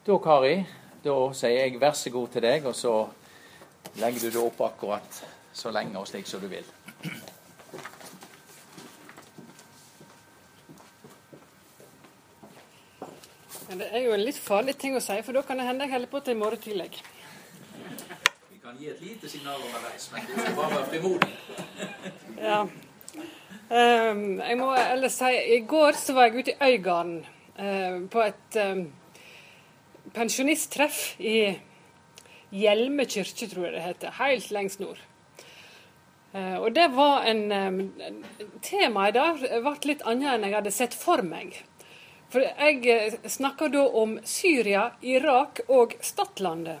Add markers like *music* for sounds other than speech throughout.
Da, Kari, da sier jeg vær så god til deg, og så legger du det opp akkurat så lenge og slik som du vil. Det er jo en litt farlig ting å si, for da kan det hende jeg holder på til i morgen tidlig. Vi kan gi et lite signal underveis, men du skal bare være frimodig. Ja. Um, jeg må ellers si I går så var jeg ute i Øygarden uh, på et um, pensjonisttreff i Hjelme kirke, tror jeg det heter. Helt lengst nord. Uh, og det var en Temaet der ble litt annet enn jeg hadde sett for meg. For jeg snakka da om Syria, Irak og Stadlandet.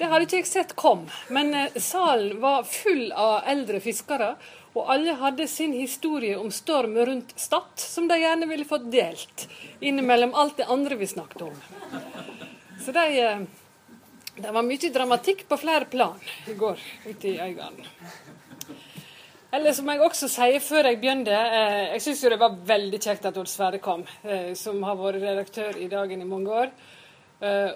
Det hadde ikke jeg sett kom, men eh, salen var full av eldre fiskere. Og alle hadde sin historie om storm rundt Stad, som de gjerne ville fått delt. Innimellom alt det andre vi snakket om. Så de, eh, det var mye dramatikk på flere plan i går ute i Øygarden. Eller som jeg også sier før jeg begynte, eh, jeg syns det var veldig kjekt at Odd Sverre kom, eh, som har vært redaktør i Dagen i mange år. Eh,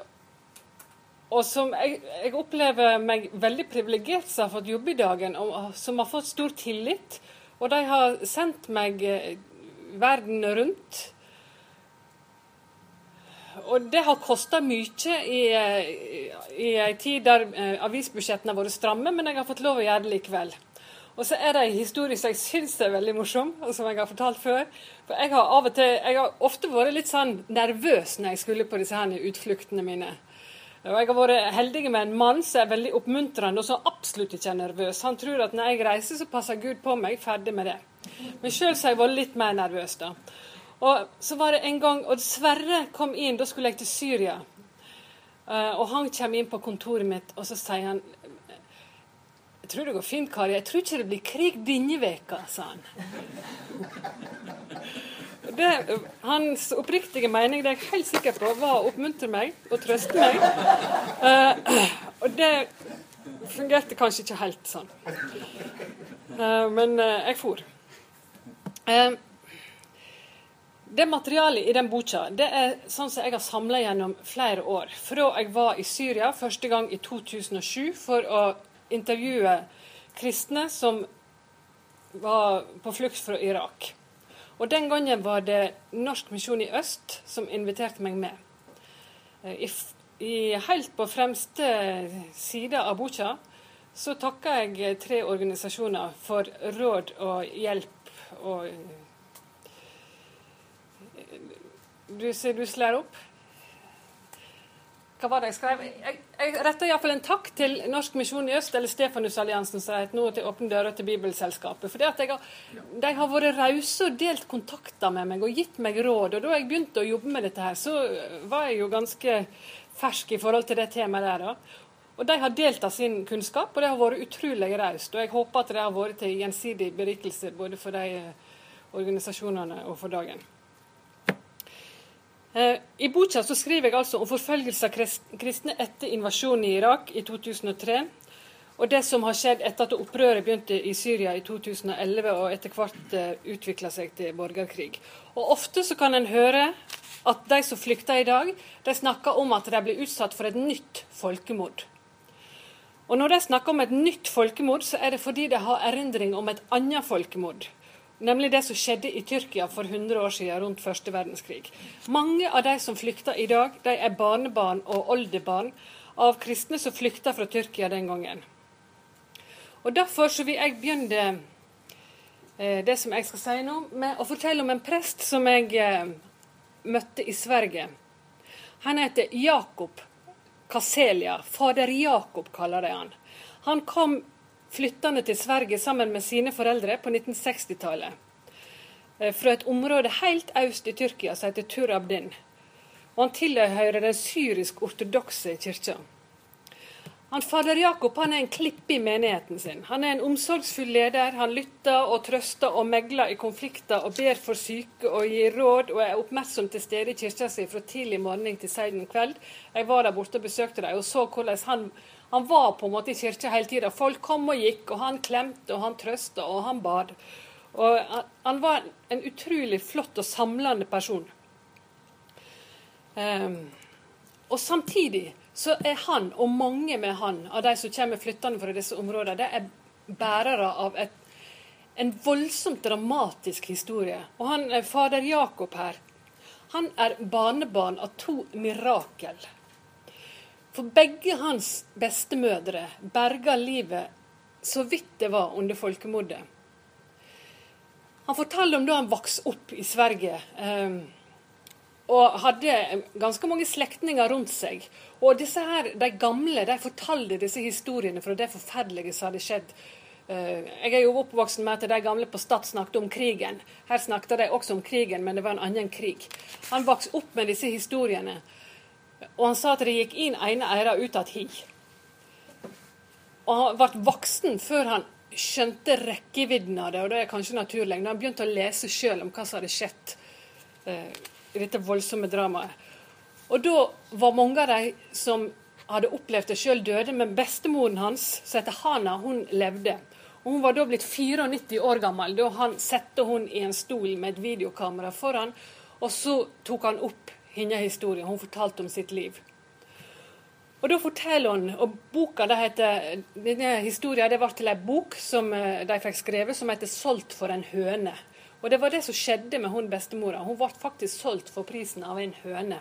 og som jeg, jeg opplever meg veldig privilegert som har fått jobbe i Dagen, og som har fått stor tillit. Og de har sendt meg eh, verden rundt. Og det har kosta mye i, eh, i ei tid der eh, avisbudsjettene har vært stramme, men jeg har fått lov å gjøre det likevel. Og så er det en historie som jeg syns er veldig morsom, og som jeg har fortalt før. For jeg har av og til, jeg har ofte vært litt sånn nervøs når jeg skulle på disse her utfluktene mine. Jeg har vært heldig med en mann som er veldig oppmuntrende, og som absolutt ikke er nervøs. Han tror at når jeg reiser, så passer Gud på meg. Ferdig med det. Men sjøl har jeg vært litt mer nervøs, da. Og så var det en gang Og Sverre kom inn, da skulle jeg til Syria. Uh, og han kommer inn på kontoret mitt, og så sier han jeg tror det går fint, Kari. Jeg tror ikke det blir krig denne veka, sa han. Det, hans oppriktige mening det er jeg helt sikker på, var å oppmuntre meg og trøste meg. Uh, og det fungerte kanskje ikke helt sånn. Uh, men uh, jeg for. det materialet i den boka det er sånn som jeg har samla gjennom flere år. Fra jeg var i Syria første gang i 2007 for å intervjue kristne som var på flukt fra Irak. Og Den gangen var det Norsk misjon i øst som inviterte meg med. Eh, I, i helt på fremste side av boka så takka jeg tre organisasjoner for råd og hjelp. og Du ser du slår opp? Hva var det jeg skrev? Jeg, jeg retter iallfall en takk til Norsk misjon i øst, eller Stefanusalliansen, som heter nå, til Åpne dører til Bibelselskapet. For de har vært rause og delt kontakter med meg og gitt meg råd. Og da jeg begynte å jobbe med dette her, så var jeg jo ganske fersk i forhold til det temaet der. da. Og de har delt av sin kunnskap, og det har vært utrolig raust. Og jeg håper at det har vært til gjensidig berikelse både for de organisasjonene og for dagen. Eh, I boka så skriver jeg altså om forfølgelse av kristne etter invasjonen i Irak i 2003, og det som har skjedd etter at opprøret begynte i Syria i 2011 og etter hvert eh, utvikla seg til borgerkrig. Og Ofte så kan en høre at de som flykter i dag, de snakker om at de blir utsatt for et nytt folkemord. Og Når de snakker om et nytt folkemord, så er det fordi de har erindring om et annet folkemord. Nemlig det som skjedde i Tyrkia for 100 år siden, rundt første verdenskrig. Mange av de som flykter i dag, de er barnebarn og oldebarn av kristne som flykta fra Tyrkia den gangen. Og Derfor så vil jeg begynne eh, det som jeg skal si nå, med å fortelle om en prest som jeg eh, møtte i Sverige. Han heter Jakob Kaselia. Fader Jakob kaller de han. Han kom flyttende til Sverige sammen med sine foreldre på 1960-tallet. Eh, fra et område helt øst i Tyrkia som heter Turabdin. Og han tilhører den syrisk-ortodokse kirka. Han, Fader Jakob han er en klippe i menigheten sin. Han er en omsorgsfull leder. Han lytter og trøster og megler i konflikter og ber for syke og gir råd og er oppmerksom til stede i kirka si fra tidlig morgen til sen kveld. Jeg var der borte og besøkte dem og så hvordan han han var på en måte i kirka hele tida. Folk kom og gikk, og han klemte, og han trøsta, og han bad. Og han var en utrolig flott og samlende person. Um, og samtidig så er han, og mange med han, av de som kommer flyttende fra disse områdene, det er bærere av et, en voldsomt dramatisk historie. Og han, eh, fader Jakob her, han er barnebarn av to mirakel. For begge hans bestemødre berga livet så vidt det var under folkemordet. Han fortalte om da han vokste opp i Sverige. Eh, og hadde ganske mange slektninger rundt seg. Og disse her, de gamle de fortalte disse historiene fra det forferdelige som hadde skjedd. Eh, jeg er jo oppvokst med at de gamle på Stad snakket om krigen. Her snakket de også om krigen, men det var en annen krig. Han vokste opp med disse historiene, og han sa at det gikk inn ene øret ut av hi. Og han ble voksen før han skjønte rekkevidden av det, og det er kanskje naturlig. Når han begynte å lese sjøl om hva som hadde skjedd eh, i dette voldsomme dramaet. Og da var mange av de som hadde opplevd det sjøl, døde. Men bestemoren hans, som heter Hana, hun levde. Og Hun var da blitt 94 år gammel da han satte hun i en stol med et videokamera foran. Og så tok han opp hennes historie. Hun fortalte om sitt liv. Og da forteller hun, og boka det heter, denne historien det ble til en bok som eh, de fikk skrevet, som heter 'Solgt for en høne'. Og det var det som skjedde med hun bestemora. Hun ble faktisk solgt for prisen av en høne.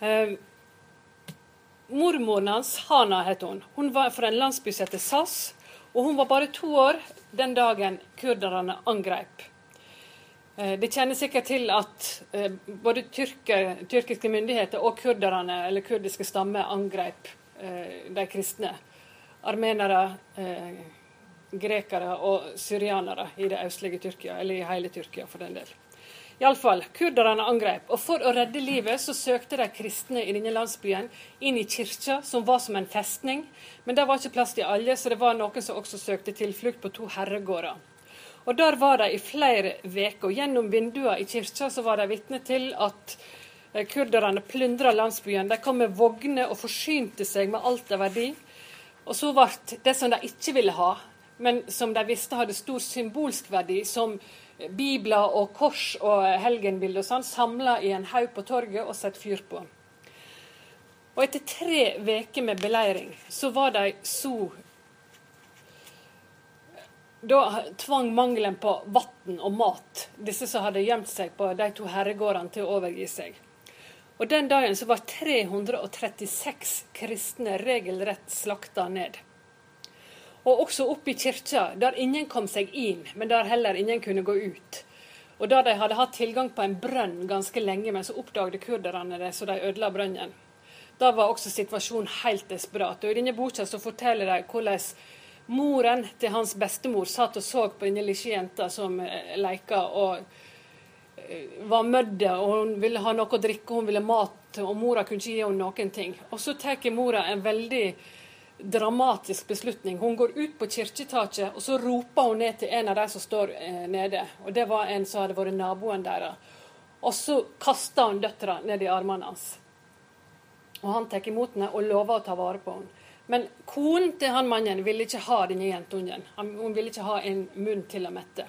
Eh, mormoren hans, Hana het hun, hun var fra en landsby som heter Sass. Og hun var bare to år den dagen kurderne angrep. Eh, det kjenner sikkert til at eh, både tyrker, tyrkiske myndigheter og kurderne, eller kurdiske stammer angrep eh, de kristne. Armenere, grekere og syrianere i det østlige Tyrkia, eller i hele Tyrkia for den del. Iallfall, kurderne angrep, og for å redde livet så søkte de kristne i denne landsbyen inn i kirka, som var som en festning. Men det var ikke plass til alle, så det var noen som også søkte tilflukt på to herregårder. Og Der var de i flere uker. Gjennom vinduene i kirka så var de vitne til at eh, kurderne plyndra landsbyen. De kom med vogner og forsynte seg med alt av verdi. Og så ble det som de ikke ville ha, men som de visste hadde stor symbolsk verdi, som bibler og kors og helgenbilder og sånn, samla i en haug på torget og satt fyr på. Og etter tre uker med beleiring så var de så Da tvang mangelen på vann og mat disse som hadde gjemt seg på de to herregårdene, til å overgi seg. Og Den dagen så var 336 kristne regelrett slakta ned. Og også oppe i kirka, der ingen kom seg inn, men der heller ingen kunne gå ut. Og da de hadde hatt tilgang på en brønn ganske lenge, men så oppdaget kurderne det, så de ødela brønnen. Da var også situasjonen helt desperat. Og I denne boka så forteller de hvordan moren til hans bestemor satt og så på denne lille jenta som eh, leika og eh, var mødde, og hun ville ha noe å drikke, hun ville mat, og mora kunne ikke gi henne noen ting. Og så tar mora en veldig dramatisk beslutning. Hun går ut på kirketaket, og så roper hun ned til en av de som står eh, nede. Og Det var en som hadde vært naboen deres. Og så kaster hun døtra ned i armene hans. Og Han tar imot henne og lover å ta vare på henne. Men konen til han mannen ville ikke ha denne jentungen. Hun ville ikke ha en munn til å mette.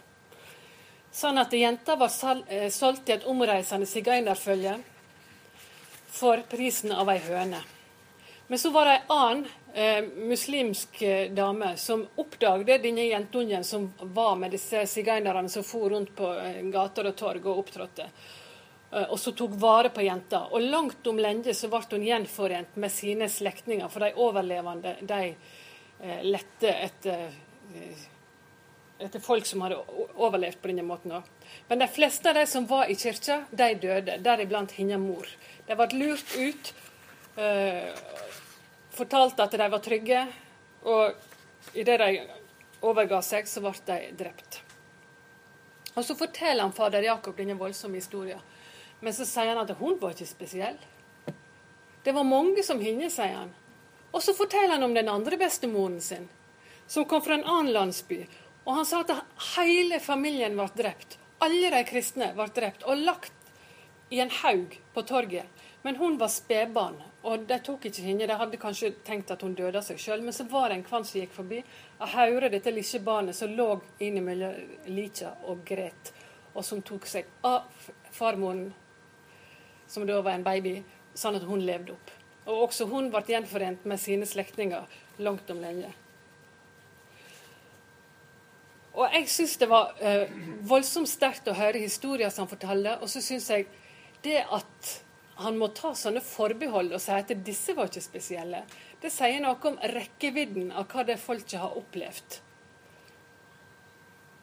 Sånn at jenta var eh, solgt til et omreisende sigøynerfølge for prisen av ei høne. Men så var det ei annen eh, muslimsk eh, dame som oppdaget denne jentungen som var med disse sigøynerne som for rundt på eh, gater og torg og opptrådte. Eh, og så tok vare på jenta. Og langt om lenge så ble hun gjenforent med sine slektninger, for de overlevende de eh, lette etter, eh, etter folk som hadde overlevd på denne måten òg. Men de fleste av de som var i kirka, de døde, deriblant hennes mor. De ble lurt ut. fortalt at de var trygge, og idet de overga seg, så ble de drept. Og Så forteller han fader Jakob denne voldsomme historien. Men så sier han at hun var ikke spesiell. Det var mange som henne, sier han. Og så forteller han om den andre bestemoren sin, som kom fra en annen landsby. Og han sa at hele familien ble drept. Alle de kristne ble drept og lagt i en haug på torget. Men hun var spedbarn, og de tok ikke henne. De hadde kanskje tenkt at hun døde av seg sjøl, men så var det en kvann som gikk forbi. Jeg hørte dette lille barnet som lå innimellom lika og gret, og som tok seg av farmoren, som da var en baby, sånn at hun levde opp. Og også hun ble gjenforent med sine slektninger langt om lenge. Og jeg syns det var eh, voldsomt sterkt å høre historier som han forteller, og så syns jeg det at han må ta sånne forbehold og si at disse var ikke spesielle, det sier noe om rekkevidden av hva det folket har opplevd.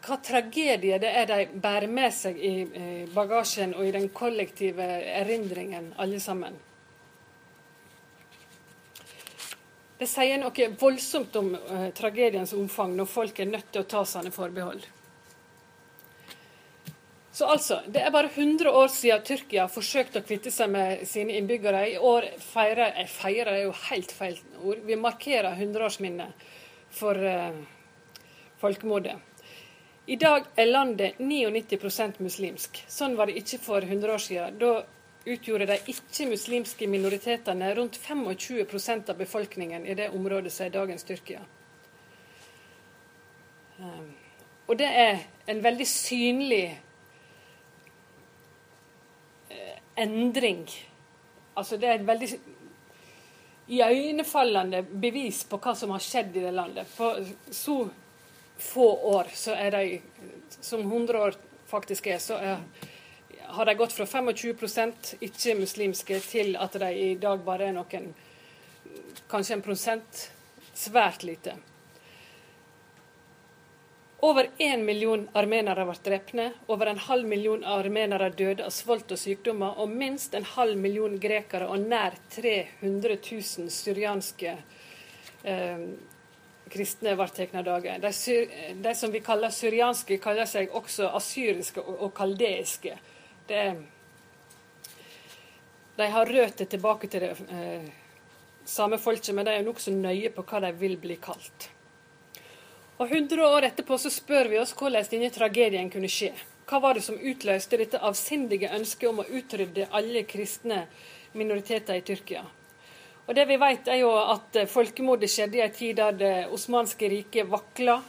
Hva tragedie det er de bærer med seg i bagasjen og i den kollektive erindringen, alle sammen. Det sier noe voldsomt om uh, tragediens omfang når folk er nødt til å ta sånne forbehold. Så altså, Det er bare 100 år siden Tyrkia forsøkte å kvitte seg med sine innbyggere. I år feirer jeg feirer er jo helt feil ord. Vi markerer 100-årsminnet for eh, folkemordet. I dag er landet 99% muslimsk. Sånn var det ikke for 100 år siden. Da utgjorde de ikke-muslimske minoritetene rundt 25% av befolkningen i det området som er dagens Tyrkia. Ehm, og det er en veldig synlig eh, endring. Altså det er et veldig iøynefallende bevis på hva som har skjedd i det landet. For så få år, så er de, som 100 år faktisk er, så er har de gått fra 25% ikke-muslimske til at de i dag bare er noen Kanskje en prosent. Svært lite. Over én million armenere ble drepne, over en halv million armenere døde av svolt og sykdommer, og minst en halv million grekere og nær 300 000 syrianske eh, kristne ble tatt av dage. De, de, som vi kaller syrianske, kaller seg også asyriske og, og kaldeiske. De har røtter tilbake til det eh, samme folket, men de er nokså nøye på hva de vil bli kalt. Og 100 år etterpå så spør vi oss hvordan denne tragedien kunne skje. Hva var det som utløste dette avsindige ønsket om å utrydde alle kristne minoriteter i Tyrkia? Og det vi vet er jo at Folkemordet skjedde i en tid da Det osmanske riket vakla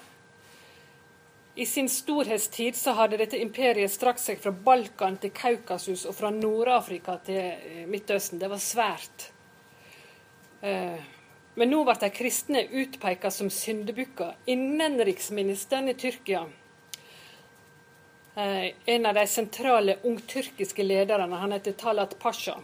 i sin storhetstid så hadde dette imperiet strakt seg fra Balkan til Kaukasus og fra Nord-Afrika til eh, Midtøsten. Det var svært. Eh, men nå ble de kristne utpeka som syndebukker. Innenriksministeren i Tyrkia, eh, en av de sentrale ungtyrkiske lederne, han heter Talat Pasha,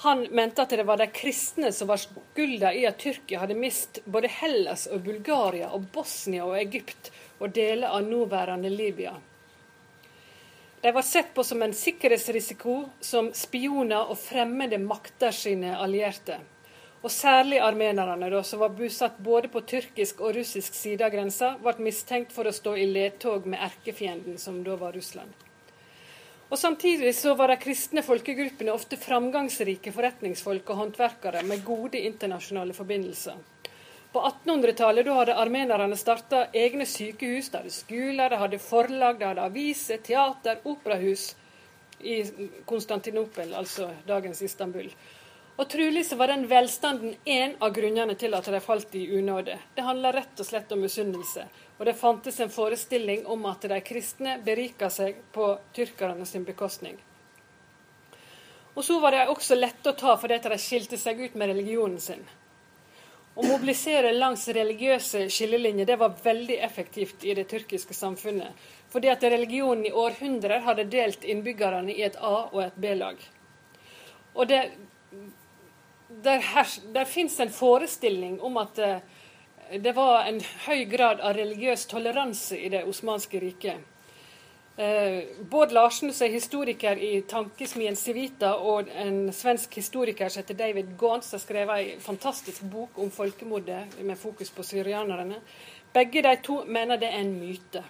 han mente at det var de kristne som var skylda i at Tyrkia hadde mist både Hellas og Bulgaria og Bosnia og Egypt og deler av nåværende Libya. De var sett på som en sikkerhetsrisiko som spioner og fremmede makter sine allierte. Og særlig armenerne, da, som var bosatt både på tyrkisk og russisk side av grensa, ble mistenkt for å stå i ledtog med erkefienden, som da var Russland. Og Samtidig så var de kristne folkegruppene ofte framgangsrike forretningsfolk og håndverkere med gode internasjonale forbindelser. På 1800-tallet hadde armenerne starta egne sykehus, de hadde skoler, de hadde forlag, de hadde aviser, teater, operahus i Konstantinopel, altså dagens Istanbul. Og Trolig så var den velstanden en av grunnene til at de falt i unåde. Det handla rett og slett om misunnelse. Og det fantes en forestilling om at de kristne berika seg på tyrkerne sin bekostning. Og så var det også lette å ta fordi de skilte seg ut med religionen sin. Å mobilisere langs religiøse skillelinjer det var veldig effektivt i det tyrkiske samfunnet. Fordi at religionen i århundrer hadde delt innbyggerne i et A- og et B-lag. Og det, der, her, der fins en forestilling om at det, eh, var en høy grad av religiøs toleranse i det osmanske riket. Eh, Bård Larsen, som er historiker i tankesmien Civita, og en svensk historiker som heter David Gaans, har skrevet en fantastisk bok om folkemordet med fokus på syrianerne. Begge de to mener det er en myte.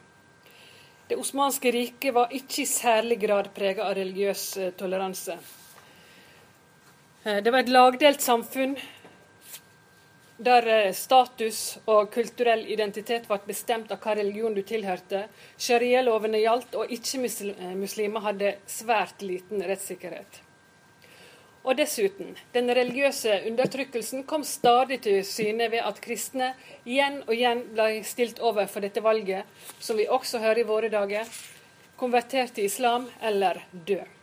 Det osmanske riket var ikke i særlig grad preget av religiøs eh, toleranse. Eh, det var et lagdelt samfunn der eh, status og kulturell identitet ble bestemt av hva religion du tilhørte. Sharia-lovene gjaldt, og ikke-muslimer hadde svært liten rettssikkerhet. Og dessuten, den religiøse undertrykkelsen kom stadig til syne ved at kristne igjen og igjen ble stilt over for dette valget, som vi også hører i våre dager, konvertert til islam eller død.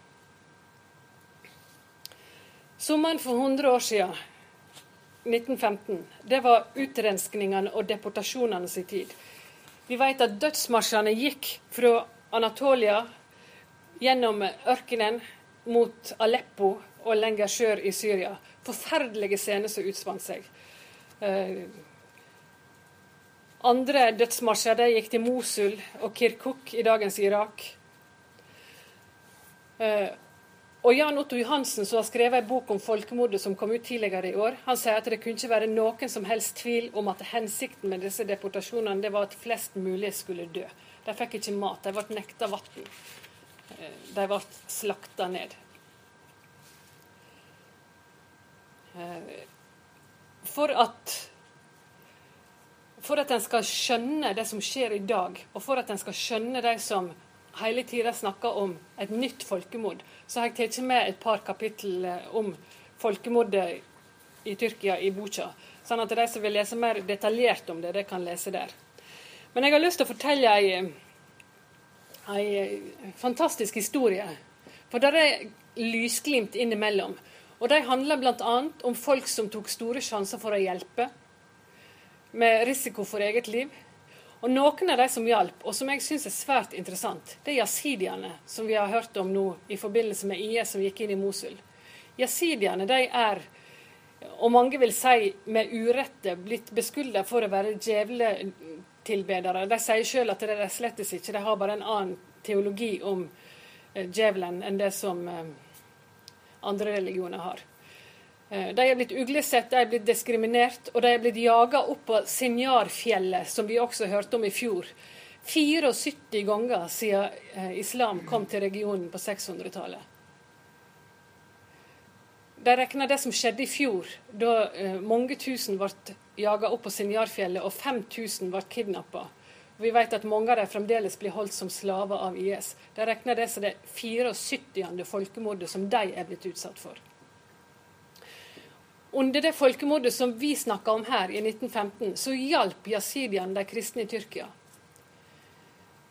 Sommeren for 100 år siden, 1915, det var utrenskningene og deportasjonene sin tid. Vi vet at dødsmarsjene gikk fra Anatolia gjennom ørkenen mot Aleppo og lenger sør i Syria. Forferdelige scener som utspant seg. Eh, andre dødsmarsjer gikk til Mosul og Kirkuk i dagens Irak. Og Jan Otto Johansen, som har skrevet en bok om folkemordet som kom ut tidligere i år, han sier at det kunne ikke være noen som helst tvil om at hensikten med disse deportasjonene det var at flest mulig skulle dø. De fikk ikke mat, de ble nekta vann. Eh, de ble slakta ned. Eh, for at for at en skal skjønne det som skjer i dag, og for at en skal skjønne de som hele tida snakker om et nytt folkemord, så har jeg tatt med et par kapittel eh, om folkemordet i Tyrkia i Bucha. Sånn at de som vil lese mer detaljert om det, det kan lese der. Men jeg har lyst til å fortelle ei, ei fantastisk historie. For der er lysglimt innimellom. Og de handler bl.a. om folk som tok store sjanser for å hjelpe, med risiko for eget liv. Og noen av de som hjalp, og som jeg syns er svært interessant, det er jasidiene, som vi har hørt om nå i forbindelse med IS som gikk inn i Mosul. Jasidiene de er, og mange vil si med urette, blitt beskylda for å være djevletilbedere. De sier sjøl at det er de slett ikke, de har bare en annen teologi om eh, djevelen enn det som eh, andre religioner har. Eh, de er blitt uglesett, de er blitt diskriminert, og de er blitt jaga opp på Sinjarfjellet, som vi også hørte om i fjor. 74 ganger siden eh, islam kom til regionen på 600-tallet. De regner det som skjedde i fjor, da eh, mange tusen ble jaga opp på Sinjarfjellet, og 5000 ble kidnappa. Vi vet at mange av dem fremdeles blir holdt som slaver av IS. De regner det som det 74. folkemordet som de er blitt utsatt for. Under det folkemordet som vi snakker om her i 1915, så hjalp jasidiene de kristne i Tyrkia.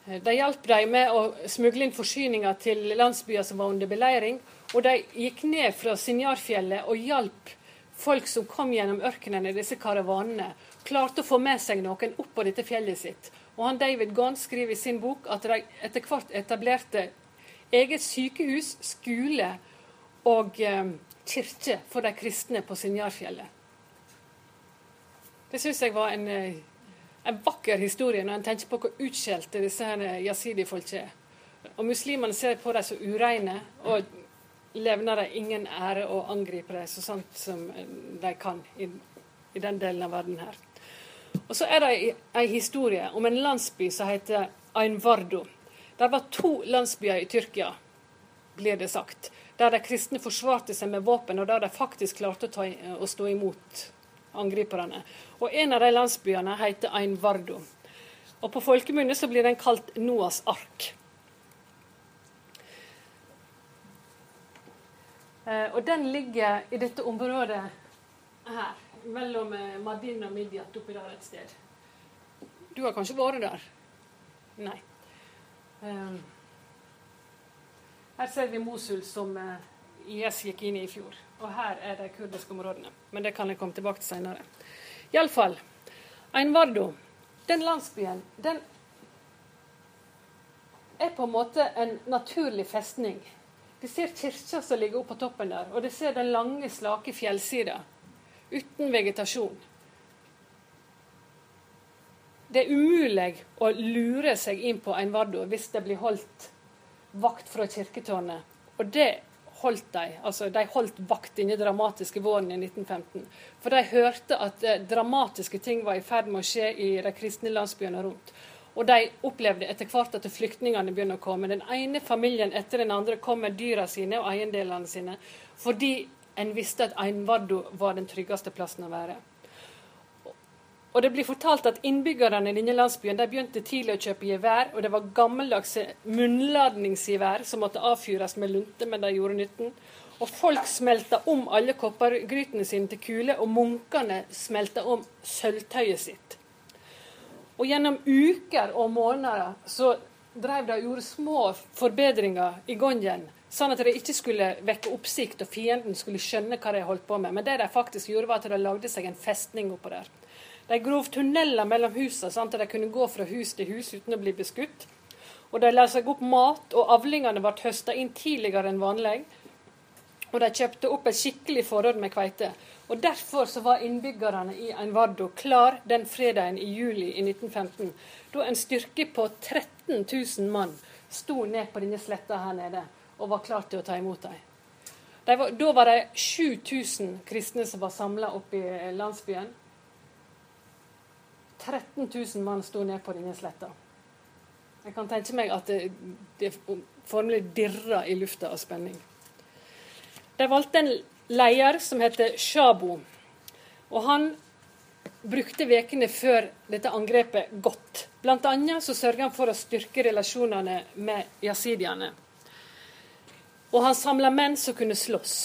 De hjalp dem med å smugle inn forsyninger til landsbyer som var under beleiring. Og de gikk ned fra Sinjarfjellet og hjalp folk som kom gjennom ørkenen i disse karavanene. Klarte å få med seg noen opp på dette fjellet sitt. Og han David Gahn skriver i sin bok at de etter hvert etablerte eget sykehus, skole og eh, kirke for de kristne på Sinjarfjellet. Det syns jeg var en, eh, en, vakker historie, når en tenker på hvor utskjelte disse jasidi-folket er. Og muslimene ser på dem som ureine, og levner dem ingen ære og angriper dem så sant som eh, de kan i, i den delen av verden her. Og så er det ei historie om en landsby som heter Ainvardo. Det var to landsbyer i Tyrkia, blir det sagt, der de kristne forsvarte seg med våpen, og der de faktisk klarte å, ta, å stå imot angriperne. Og En av de landsbyene heter Einvardo. Og På folkemunne så blir den kalt Noas ark. Eh, og den ligger i dette området her mellom eh, Madin og Midyat oppi der et sted. Du har kanskje vært der? Nei. Um, her ser vi Mosul, som uh, IS gikk inn i i fjor. Og her er de kurdiske områdene. Men det kan jeg komme tilbake til senere. Iallfall. Einvardo, den landsbyen, den er på en måte en naturlig festning. De ser kirka som ligger oppe på toppen der, og de ser den lange, slake fjellsida uten vegetasjon. Det er umulig å lure seg inn på Einvardo hvis det blir holdt vakt fra kirketårnet. Og det holdt de. Altså, de holdt vakt denne dramatiske våren i 1915. For de hørte at eh, dramatiske ting var i ferd med å skje i de kristne landsbyene rundt. Og de opplevde etter hvert at flyktningene begynner å komme. Den ene familien etter den andre kom med dyra sine og eiendelene sine fordi en visste at Einvaddo var den tryggeste plassen å være. Og det blir fortalt at Innbyggerne i denne landsbyen de begynte tidlig å kjøpe gevær. og Det var gammeldagse munnladningsgevær som måtte avfyres med lunte, men de gjorde nytten. Og folk smelta om alle koppergrytene sine til kuler, og munkene smelta om sølvtøyet sitt. Og Gjennom uker og måneder så drev de og gjorde små forbedringer i gangen Sånn at de ikke skulle vekke oppsikt og fienden skulle skjønne hva de holdt på med. Men det de faktisk gjorde, var at de lagde seg en festning oppå der. De grov tunneler mellom husene, sånn at de kunne gå fra hus til hus uten å bli beskutt. Og de la seg opp mat, og avlingene ble høsta inn tidligere enn vanlig. Og de kjøpte opp et skikkelig forråd med kveite. Og Derfor så var innbyggerne i Envardo klar den fredagen i juli i 1915, da en styrke på 13 000 mann sto ned på denne sletta her nede og var klar til å ta imot dem. De var, da var det 7000 kristne som var samla oppe i landsbyen. 13 000 mann sto ned på denne sletta. Jeg kan tenke meg at det, det formelig dirra i lufta av spenning. De valgte en leder som heter Shabo. Og han brukte ukene før dette angrepet godt. Annet så sørga han for å styrke relasjonene med jasidiene. Og han samla menn som kunne slåss.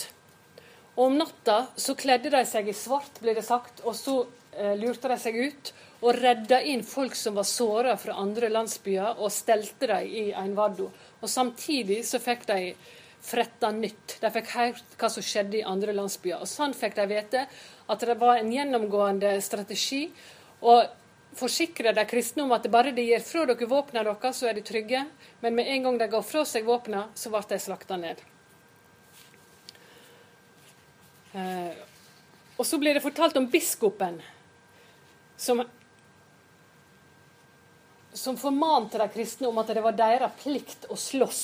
Og om natta så kledde de seg i svart, blir det sagt, og så eh, lurte de seg ut og redda inn folk som var såra fra andre landsbyer, og stelte dem i en Einvardo. Og samtidig så fikk de fretta nytt. De fikk hørt hva som skjedde i andre landsbyer. Og sånn fikk de vite at det var en gjennomgående strategi. Og forsikre de kristne om at bare de gir fra dere våpnene deres, så er de trygge. Men med en gang de ga fra seg våpnene, så ble de slakta ned. Eh, og så blir det fortalt om biskopen som, som formante de kristne om at det var deres plikt å slåss.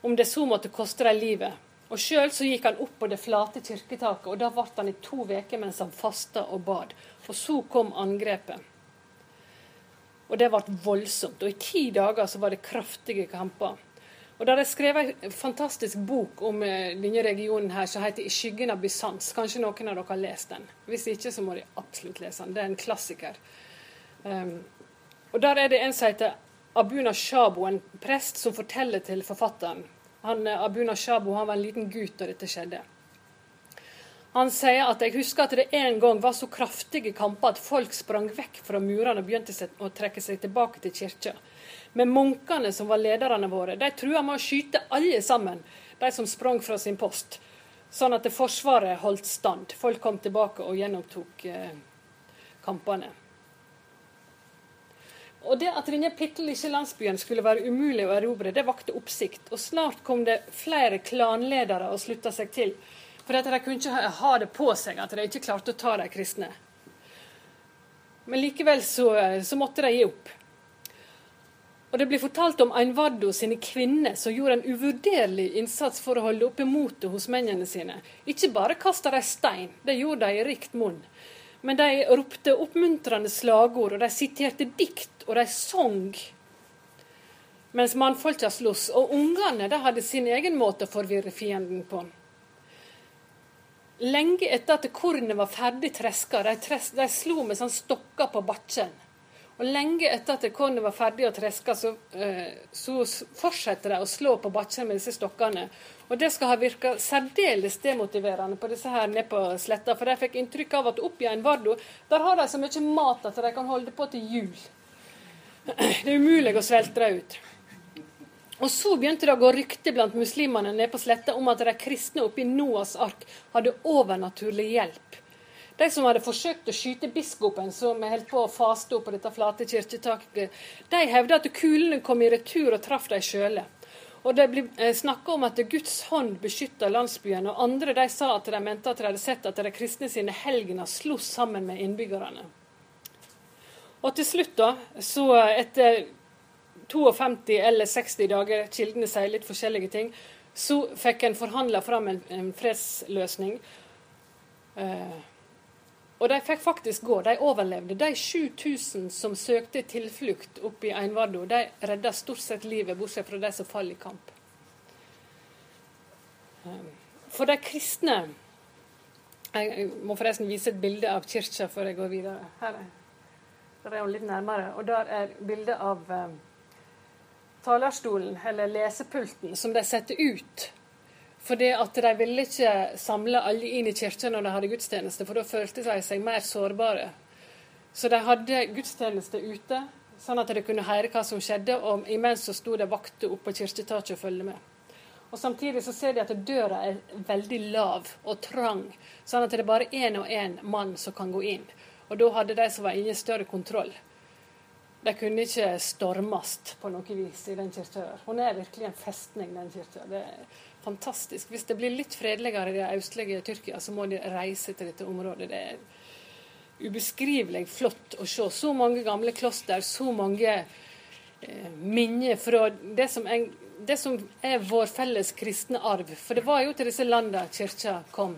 Om det så måtte koste dem livet. Og Sjøl gikk han opp på det flate kirketaket, og da ble han i to uker mens han fasta og bad. Og så kom angrepet. Og det ble voldsomt. Og i ti dager så var det kraftige kamper. Og Da er det skrevet en fantastisk bok om eh, denne regionen her som heter 'I skyggen av Bysants'. Kanskje noen av dere har lest den. Hvis ikke, så må de absolutt lese den. Det er en klassiker. Um, og Der er det en som heter Abuna Shabo, en prest, som forteller til forfatteren. Han, eh, Abuna Shabo han var en liten gutt da dette skjedde. Han sier at jeg husker at det en gang var så kraftige kamper at folk sprang vekk fra murene og begynte å trekke seg tilbake til kirka. Men munkene som var lederne våre, de trua med å skyte alle sammen, de som sprang fra sin post. Sånn at Forsvaret holdt stand. Folk kom tilbake og gjennomtok eh, kampene. Og det at denne bitte lille landsbyen skulle være umulig å erobre, det vakte oppsikt. Og snart kom det flere klanledere og slutta seg til. For at de kunne ikke ha det på seg at de ikke klarte å ta de kristne. Men likevel så, så måtte de gi opp. Og Det blir fortalt om Einvardo sine kvinner som gjorde en uvurderlig innsats for å holde oppe motet hos mennene sine. Ikke bare kasta de stein, det gjorde de i rikt monn. Men de ropte oppmuntrende slagord, og de siterte dikt, og de sang. Mens mannfolka sloss. Og ungene de hadde sin egen måte å forvirre fienden på. Lenge etter at kornet var ferdig treska, de, tres, de slo med sånn stokker på bakken. Og lenge etter at kornet var ferdig å treska, så, eh, så fortsetter de å slå på bakken med disse stokkene. Og det skal ha virka særdeles demotiverende på disse her nede på sletta. For de fikk inntrykk av at oppe i en Vardo, der har de så mye mat at de kan holde på til jul. *clears throat* Det er umulig å svelte dem ut. Og så begynte det å gå rykter blant muslimene nede på sletta om at de kristne oppe i Noas ark hadde overnaturlig hjelp. De som hadde forsøkt å skyte biskopen, som holdt på å faste opp på dette flate kirketaket, de hevda at kulene kom i retur og traff dem sjøle. Og det ble eh, snakka om at Guds hånd beskytta landsbyen, og andre de sa at de mente at de hadde sett at de kristne sine helgener sloss sammen med innbyggerne. Og til slutt, da, så etter 52 eller 60 dager, kildene sier litt forskjellige ting, så fikk en forhandla fram en, en fredsløsning. Eh, og de fikk faktisk gå. De overlevde. De 7000 som søkte tilflukt oppe i Einvardo, de redda stort sett livet, bortsett fra de som falt i kamp. Uh, for de kristne Jeg må forresten vise et bilde av kirka før jeg går videre. Her er, der er hun litt nærmere. Og der er bildet av eh, talerstolen, eller lesepulten, som de setter ut. Fordi at de ville ikke samle alle inn i kirka når de hadde gudstjeneste, for da følte de seg mer sårbare. Så de hadde gudstjeneste ute, sånn at de kunne høre hva som skjedde. Og imens så sto det vakter oppe på kirketaket og følge med. Og Samtidig så ser de at døra er veldig lav og trang, sånn at det er bare én og én mann som kan gå inn. Og da hadde de som var inne, større kontroll. De kunne ikke stormes på noe vis i den kirka. Hun er virkelig en festning, den kirka. Det er fantastisk. Hvis det blir litt fredeligere i det østlige Tyrkia, så må de reise til dette området. Det er ubeskrivelig flott å se. Så mange gamle kloster, så mange eh, minner fra det som en det som er vår felles kristne arv. For det var jo til disse landene kirka kom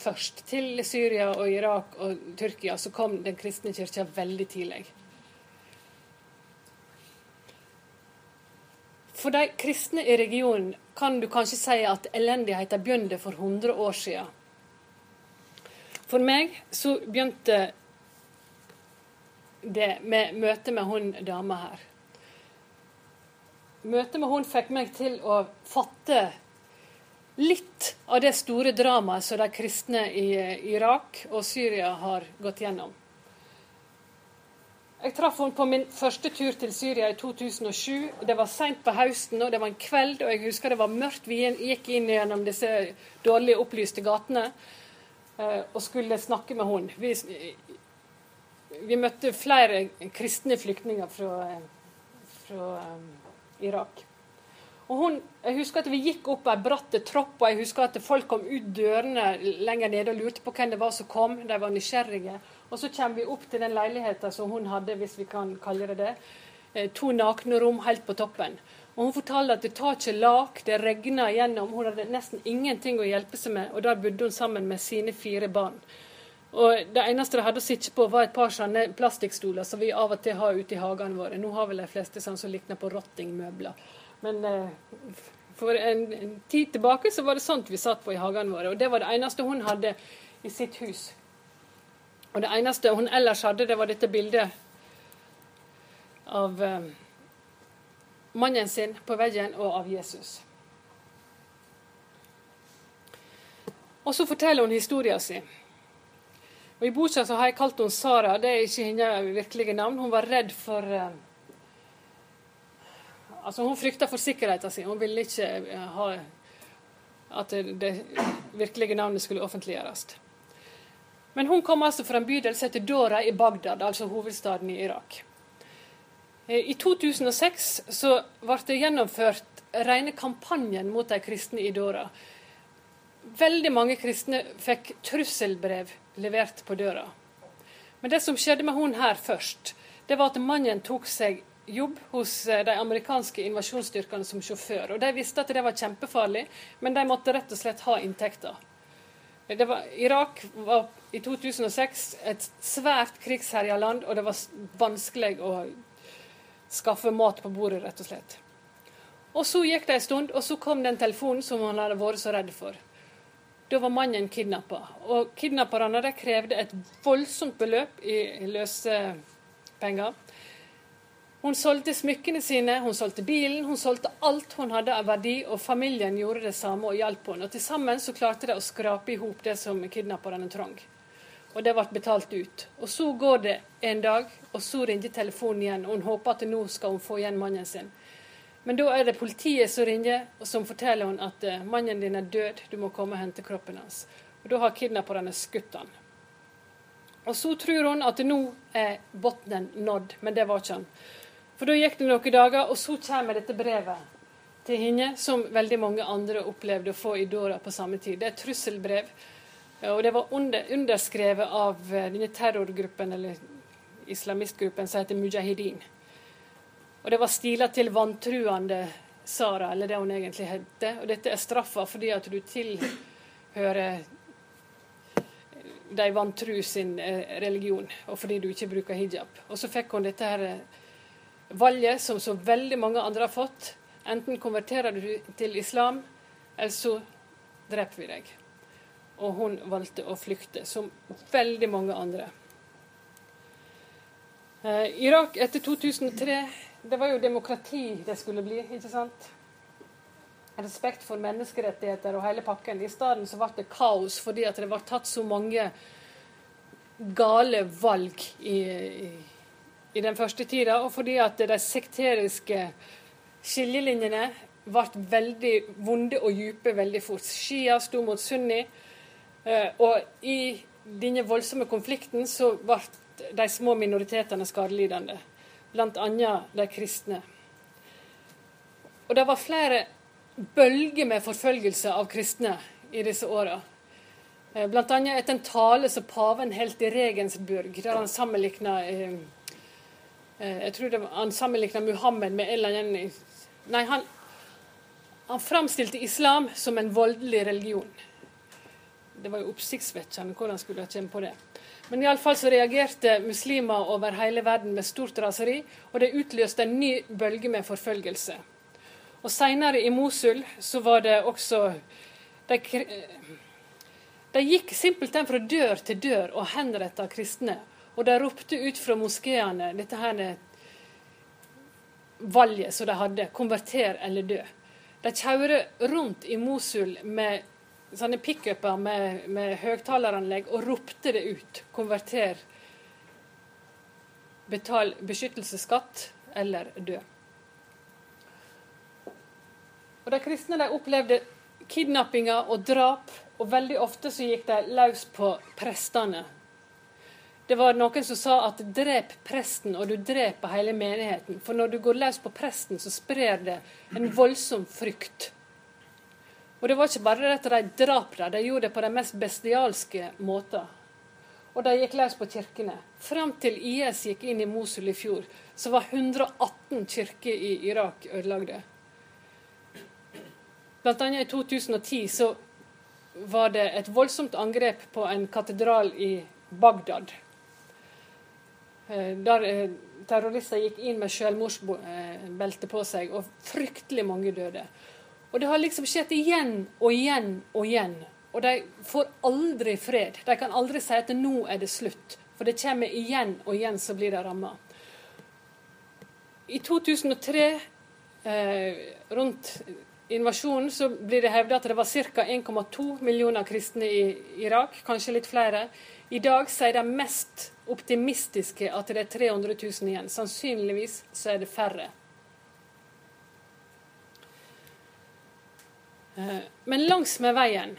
først. Til Syria og Irak og Tyrkia så kom den kristne kirka veldig tidlig. For de kristne i regionen kan du kanskje si at elendigheten begynte for 100 år siden. For meg så begynte det med møtet med hun dama her møtet med hun fikk meg til å fatte litt av det store dramaet som de kristne i Irak og Syria har gått gjennom. Jeg traff henne på min første tur til Syria i 2007. Det var seint på høsten, og det var en kveld, og jeg husker det var mørkt. Vi gikk inn gjennom disse dårlig opplyste gatene eh, og skulle snakke med henne. Vi, vi møtte flere kristne flyktninger fra, fra eh, Irak. Og hun, jeg husker at Vi gikk opp ei bratt tropp, og jeg husker at folk kom ut dørene lenger nede og lurte på hvem det var som kom. De var nysgjerrige. Og så kommer vi opp til den leiligheten som hun hadde, hvis vi kan kalle det det. Eh, to nakne rom helt på toppen. Og Hun fortalte at det tar ikke lak, det regner igjennom. Hun hadde nesten ingenting å hjelpe seg med, og der bodde hun sammen med sine fire barn. Og Det eneste de hadde å sitte på, var et par sånne plastikkstoler som vi av og til har ute i hagene våre. Nå har vel de fleste sånn som likner på rottingmøbler. Men eh, for en, en, tid tilbake så var det sånt vi satt på i hagene våre. Og det var det eneste hun hadde i sitt hus. Og det eneste hun ellers hadde, det var dette bildet av eh, mannen sin på veggen og av Jesus. Og så forteller hun historien sin. Og I boka har jeg kalt henne Sara. Det er ikke hennes virkelige navn. Hun var redd for uh, Altså, hun frykta for sikkerheten sin. Hun ville ikke uh, ha at det, det, virkelige navnet skulle offentliggjøres. Men hun kom altså fra en bydel som heter Dora i Bagdad, altså hovedstaden i Irak. Eh, I 2006 så ble det gjennomført rene kampanjen mot de kristne i Dora. Veldig mange kristne fikk trusselbrev levert på døra. Men det som skjedde med hun her først, det var at mannen tok seg jobb hos eh, de amerikanske invasjonsstyrkene som sjåfør. Og De visste at det var kjempefarlig, men de måtte rett og slett ha inntekter. Var, Irak var i 2006 et svært krigsherja land, og det var vanskelig å skaffe mat på bordet, rett og slett. Og Så gikk det en stund, og så kom den telefonen som han hadde vært så redd for. Da var mannen kidnappa. Og kidnapperne krevde et voldsomt beløp i løse penger. Hun solgte smykkene sine, hun solgte bilen, hun solgte alt hun hadde av verdi, og familien gjorde det samme og hjalp henne. Og Til sammen så klarte de å skrape i hop det som kidnapperne trang. Og det ble betalt ut. Og Så går det en dag, og så ringer telefonen igjen. og Hun håper at nå skal hun få igjen mannen sin. Men da er det politiet som ringer, og som forteller hun at uh, mannen din er død, du må komme og hente kroppen hans. Og Da har kidnapperne skutt han. Og Så tror hun at nå er bunnen nådd, men det var ikke han. For da gikk det noen dager, og så kommer dette brevet til henne, som veldig mange andre opplevde å få i døra på samme tid. Det er et trusselbrev, og det var under, underskrevet av eh, denne terrorgruppen, eller islamistgruppen, som heter Mujahedin. Og det var stila til vantruende Sara, eller det hun egentlig het. Og dette er straffa fordi at du tilhører de vantru sin eh, religion, og fordi du ikke bruker hijab. Og så fikk hun dette her eh, valget som så veldig mange andre har fått. Enten konverterer du til islam, eller så dreper vi deg. Og hun valgte å flykte, som veldig mange andre. Eh, Irak etter 2003 det var jo demokrati det skulle bli, ikke sant? Respekt for menneskerettigheter og hele pakken. I stedet så ble det kaos fordi at det ble tatt så mange gale valg i, i, i den første tida, og fordi at de sekteriske skillelinjene ble veldig vonde og dype veldig fort. Shia sto mot sunni, eh, og i denne voldsomme konflikten så ble de små minoritetene skadelidende, bl.a. de kristne. Og det var flere bølger med forfølgelse av kristne i disse åra. Eh, Bl.a. etter en tale som paven holdt i Regensburg, der han sammenlikna eh, Jeg tror var, han sammenligna Muhammed med en eller annen Nei, han, han framstilte islam som en voldelig religion. Det var jo oppsiktsvekkende hvordan skulle ha kommet på det. Men iallfall så reagerte muslimer over hele verden med stort raseri, og det utløste en ny bølge med forfølgelse. Og Seinere i Mosul så var det også de, de gikk simpelthen fra dør til dør og henretta kristne. Og de ropte ut fra moskeene dette her valget som de hadde. Konverter eller dø. De kjører rundt i Mosul med sånne pickuper med, med høyttaleranlegg og ropte det ut. Konverter. Betal beskyttelsesskatt eller dø. Og De kristne de opplevde kidnappinger og drap, og veldig ofte så gikk de løs på prestene. Det var noen som sa at 'drep presten, og du dreper hele menigheten'. For når du går løs på presten, så sprer det en voldsom frykt. Og det var ikke bare at de drap dem, de gjorde det på de mest bestialske måter. Og de gikk løs på kirkene. Fram til IS gikk inn i Mosul i fjor, så var 118 kirker i Irak ødelagte. Blant annet i 2010 så var det et voldsomt angrep på en katedral i Bagdad. Der terrorister gikk inn med selvmordsbelte på seg, og fryktelig mange døde. Og det har liksom skjedd igjen og igjen og igjen. Og de får aldri fred. De kan aldri si at nå er det slutt. For det kommer igjen og igjen så blir de ramma. I 2003, eh, rundt invasjonen så blir det hevda at det var ca. 1,2 millioner kristne i Irak, kanskje litt flere. I dag sier de mest optimistiske at det er 300 000 igjen. Sannsynligvis så er det færre. Eh, men langs med veien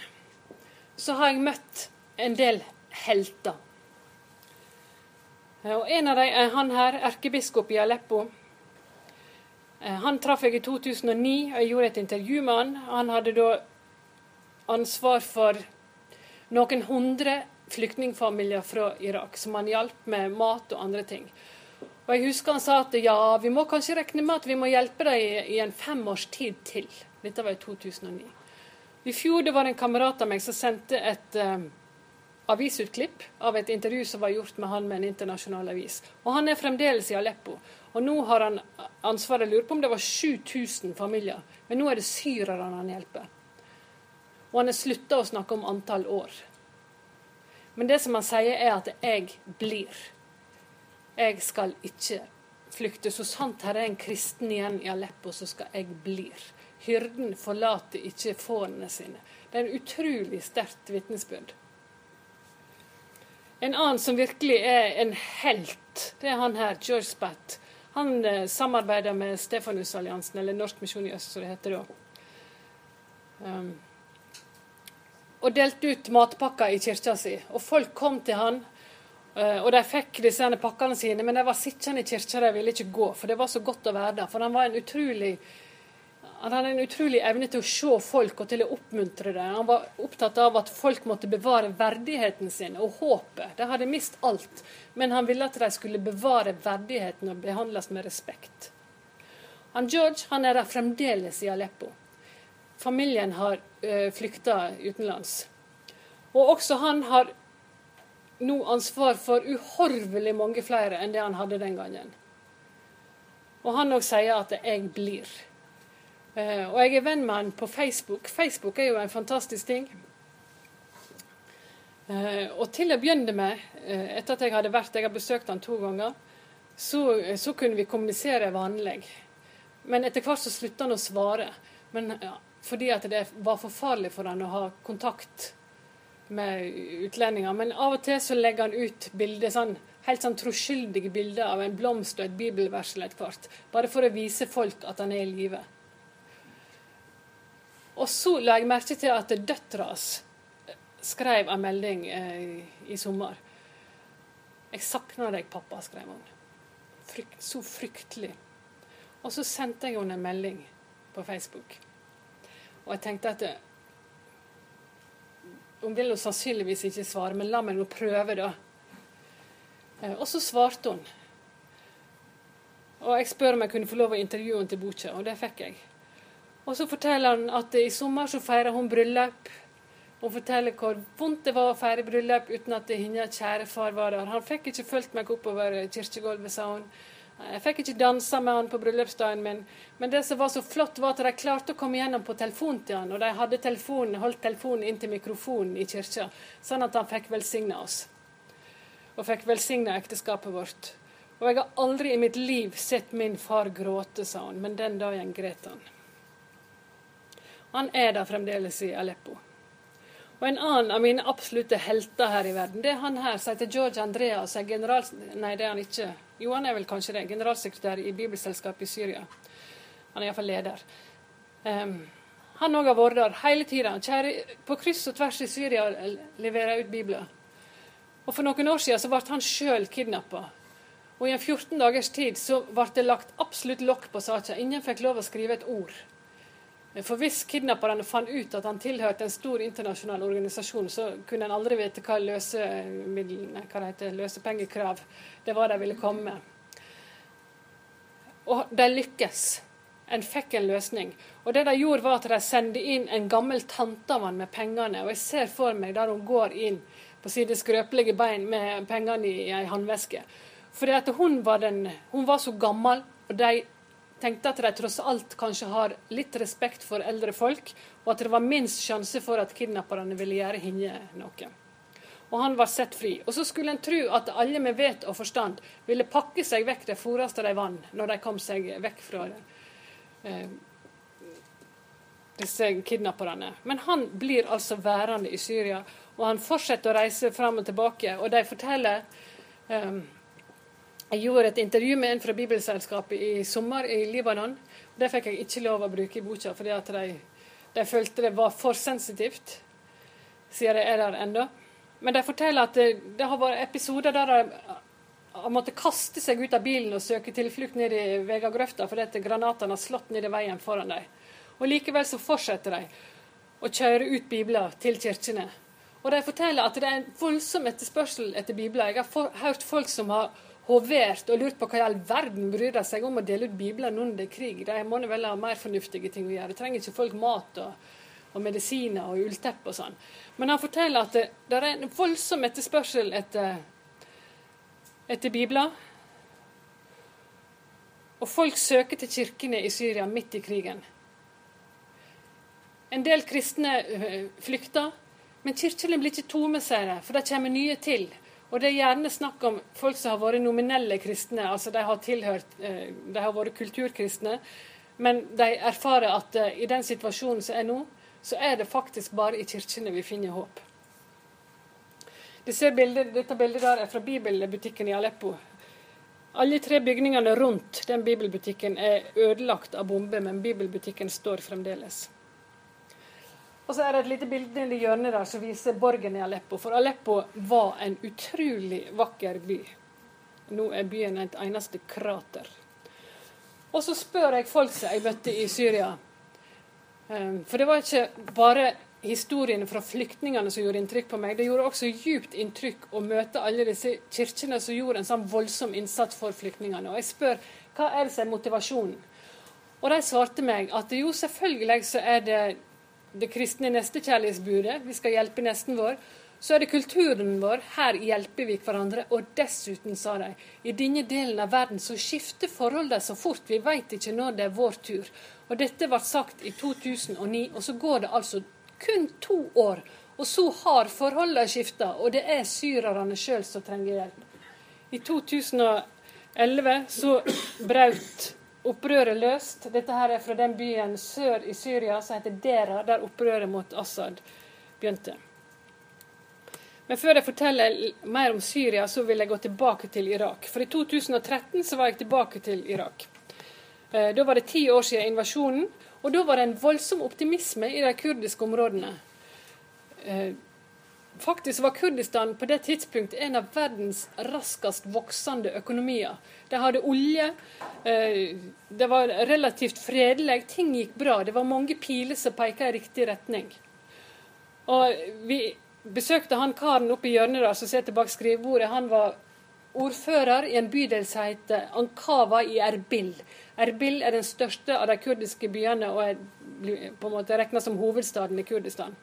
så har jeg møtt en del helter. Eh, og En av dem er han her, erkebiskop i Aleppo. Eh, han traff jeg i 2009, og jeg gjorde et intervju med han. Han hadde da ansvar for noen hundre flyktningfamilier fra Irak, som han hjalp med mat og andre ting. Og Jeg husker han sa at ja, vi må kanskje regne med at vi må hjelpe dem i, i en femårs tid til. Dette var i 2009. I fjor det var en kamerat av meg som sendte et um, avisutklipp av et intervju som var gjort med han med en internasjonal avis. Og Han er fremdeles i Aleppo. Og nå har han ansvaret. Lurer på om det var 7000 familier. Men nå er det syrerne han hjelper. Og han har slutta å snakke om antall år. Men det som han sier, er at 'jeg blir'. Jeg skal ikke flykte. Så sant her er en kristen igjen i Aleppo, så skal jeg blir. Hyrden forlater ikke fårene sine. Det er en utrolig sterkt vitnesbyrd. En annen som virkelig er en helt, det er han her, George Spatt. Han eh, samarbeider med Stefanusalliansen, eller Norsk misjon i øst, som det heter da. Um, og delte ut matpakker i kirka si. Og folk kom til han, uh, og de fikk disse pakkene sine, men de var sittende i kirka, de ville ikke gå, for det var så godt å være der. For han var en utrolig han hadde en utrolig evne til å se folk og til å oppmuntre dem. Han var opptatt av at folk måtte bevare verdigheten sin og håpet. De hadde mist alt, men han ville at de skulle bevare verdigheten og behandles med respekt. Han George han er der fremdeles i Aleppo. Familien har øh, flykta utenlands. Og også han har nå ansvar for uhorvelig mange flere enn det han hadde den gangen. Og han òg sier at 'jeg blir'. Uh, og jeg er venn med han på Facebook. Facebook er jo en fantastisk ting. Uh, og til å begynne med, etter at jeg hadde vært, jeg har besøkt han to ganger, så, så kunne vi kommunisere vanlig. Men etter hvert så slutta han å svare. Men, ja, fordi at det var for farlig for han å ha kontakt med utlendinger. Men av og til så legger han ut bilder sånn helt sånn troskyldige bilder av en blomst og et bibelvers eller et kvart. Bare for å vise folk at han er i live. Og så la jeg merke til at døtra hans skrev en melding eh, i sommer. 'Jeg savner deg, pappa', skrev hun. Frykt, så fryktelig. Og så sendte jeg henne en melding på Facebook. Og jeg tenkte at det, Hun vil jo sannsynligvis ikke svare, men la meg nå prøve, da. Eh, og så svarte hun. Og jeg spør om jeg kunne få lov å intervjue henne til boka, og det fikk jeg. Og så forteller han at i sommer så feirer hun bryllup. Hun forteller hvor vondt det var å feire bryllup uten at hennes kjære far var der. Han fikk ikke fulgt meg oppover kirkegulvet, sa hun. Jeg fikk ikke dansa med han på bryllupsdagen min, men det som var så flott, var at de klarte å komme gjennom på telefonen til han, og de hadde telefonen, holdt telefonen inntil mikrofonen i kirka, sånn at han fikk velsigna oss. Og fikk velsigna ekteskapet vårt. Og jeg har aldri i mitt liv sett min far gråte, sa hun, men den dagen gret han. Han er der fremdeles i Aleppo. Og En annen av mine absolutte helter her i verden, det er han her som heter George Andreas. Er general... Nei, det er han ikke. Jo, han er vel kanskje det. Generalsekretær i Bibelselskapet i Syria. Han er iallfall leder. Um, han òg har vært der hele tida. På kryss og tvers i Syria leverer ut bibler. Og For noen år siden så ble han sjøl kidnappa. Og i en 14 dagers tid så ble det lagt absolutt lokk på saka. Ingen fikk lov å skrive et ord. For hvis kidnapperne fant ut at han tilhørte en stor internasjonal organisasjon, så kunne en aldri vite hva løsemidlene, hva det heter, løsepengekrav det var de ville komme med. Og de lykkes. En fikk en løsning. Og det de gjorde, var at de sendte inn en gammel tante av han med pengene. Og jeg ser for meg der hun går inn på sine skrøpelige bein med pengene i ei håndveske. Fordi hun var, hun var så gammel, og de tenkte at de tross alt kanskje har litt respekt for eldre folk, og at det var minst sjanse for at kidnapperne ville gjøre henne noe. Og han var sett fri. Og så skulle en tro at alle med vet og forstand ville pakke seg vekk det foreste de vann, når de kom seg vekk fra. Eh, disse kidnapperne. Men han blir altså værende i Syria, og han fortsetter å reise fram og tilbake. Og de forteller eh, jeg gjorde et intervju med en fra Bibelselskapet i sommer i Libanon. Det fikk jeg ikke lov å bruke i boka, fordi at de, de følte det var for sensitivt, siden det er der ennå. Men de forteller at det, det har vært episoder der de har måttet kaste seg ut av bilen og søke tilflukt ned i Vegagrøfta fordi at granatene har slått ned i veien foran dem. Og Likevel så fortsetter de å kjøre ut bibler til kirkene. Og de forteller at det er en voldsom etterspørsel etter bibler. Jeg har for, hørt folk som har hovert og lurt på hva i all verden bryr de seg om å dele ut bibler under krig. De må vel ha mer fornuftige ting å gjøre. Det Trenger ikke folk mat og, og medisiner og ullteppe og sånn. Men han forteller at det, det er en voldsom etterspørsel etter, etter bibler. Og folk søker til kirkene i Syria midt i krigen. En del kristne øh, flykter, men kirkene blir ikke tomme, sier de, for det kommer nye til. Og det er gjerne snakk om folk som har vært nominelle kristne, altså de har tilhørt, eh, de har vært kulturkristne, men de erfarer at eh, i den situasjonen som er nå, så er det faktisk bare i kirkene vi finner håp. Bildet, dette bildet der er fra bibelbutikken i Aleppo. Alle tre bygningene rundt den bibelbutikken er ødelagt av bomber, men bibelbutikken står fremdeles. Og så er det et lite bilde i hjørnet der som viser borgen i Aleppo. For Aleppo var en utrolig vakker by. Nå er byen et eneste krater. Og så spør jeg folk som jeg møtte i Syria. Ehm, for det var ikke bare historiene fra flyktningene som gjorde inntrykk på meg. Det gjorde også djupt inntrykk å møte alle disse kirkene som gjorde en sånn voldsom innsats for flyktningene. Og jeg spør hva er det som er motivasjonen? Og de svarte meg at jo, selvfølgelig så er det det kristne nestekjærlighetsbudet, vi skal hjelpe nesten vår, så er det kulturen vår. Her hjelper vi hverandre. Og dessuten, sa de, i denne delen av verden så skifter forholdene så fort. Vi veit ikke når det er vår tur. Og dette ble sagt i 2009, og så går det altså kun to år. Og så har forholdene skifta, og det er syrerne sjøl som trenger hjelp. I 2011 så brøt opprøret løst. Dette her er fra den byen sør i Syria som heter Dera, der opprøret mot Assad begynte. Men før jeg forteller mer om Syria, så vil jeg gå tilbake til Irak. For i 2013 så var jeg tilbake til Irak. Eh, da var det ti år siden invasjonen, og da var det en voldsom optimisme i de kurdiske områdene. Faktisk var Kurdistan på det tidspunktet en av verdens raskest voksende økonomier. De hadde olje, eh, det var relativt fredelig, ting gikk bra. Det var mange piler som pekte i riktig retning. Og vi besøkte han karen oppe i hjørnet der som sitter bak skrivebordet. Han var ordfører i en bydel som heter Ankava i Erbil. Erbil er den største av de kurdiske byene og er på en måte regna som hovedstaden i Kurdistan.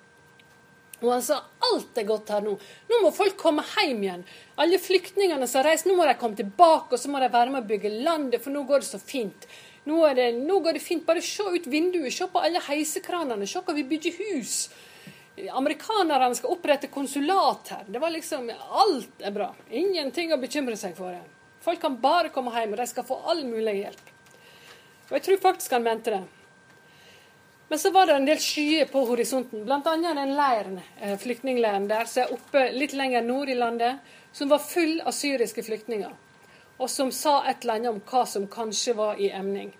Og han sa alt er godt her nå. Nå må folk komme hjem igjen. Alle flyktningene som har reist, nå må de komme tilbake, og så må de være med å bygge landet, for nå går det så fint. Nå, det, nå går det fint. Bare se ut vinduet, se på alle heisekranene, se hva vi bygger hus. Amerikanerne skal opprette konsulat her. Det var liksom Alt er bra. Ingenting å bekymre seg for. Folk kan bare komme hjem, og de skal få all mulig hjelp. Og jeg tror faktisk han mente det. Men så var det en del skyer på horisonten, bl.a. den leiren, eh, flyktningleiren der som er oppe litt lenger nord i landet, som var full av syriske flyktninger. Og som sa et eller annet om hva som kanskje var i emning.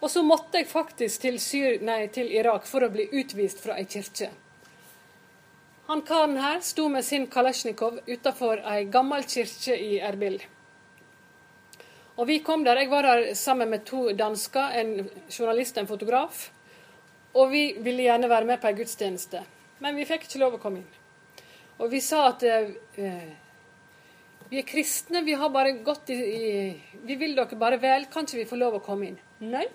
Og så måtte jeg faktisk til, Syr nei, til Irak for å bli utvist fra ei kirke. Han karen her sto med sin kalasjnikov utafor ei gammel kirke i Erbil. Og vi kom der. Jeg var der sammen med to dansker, en journalist og en fotograf. Og vi ville gjerne være med på ei gudstjeneste. Men vi fikk ikke lov å komme inn. Og vi sa at eh, vi er kristne, vi har bare gått i, i Vi vil dere bare vel, kan ikke vi få lov å komme inn? Nei.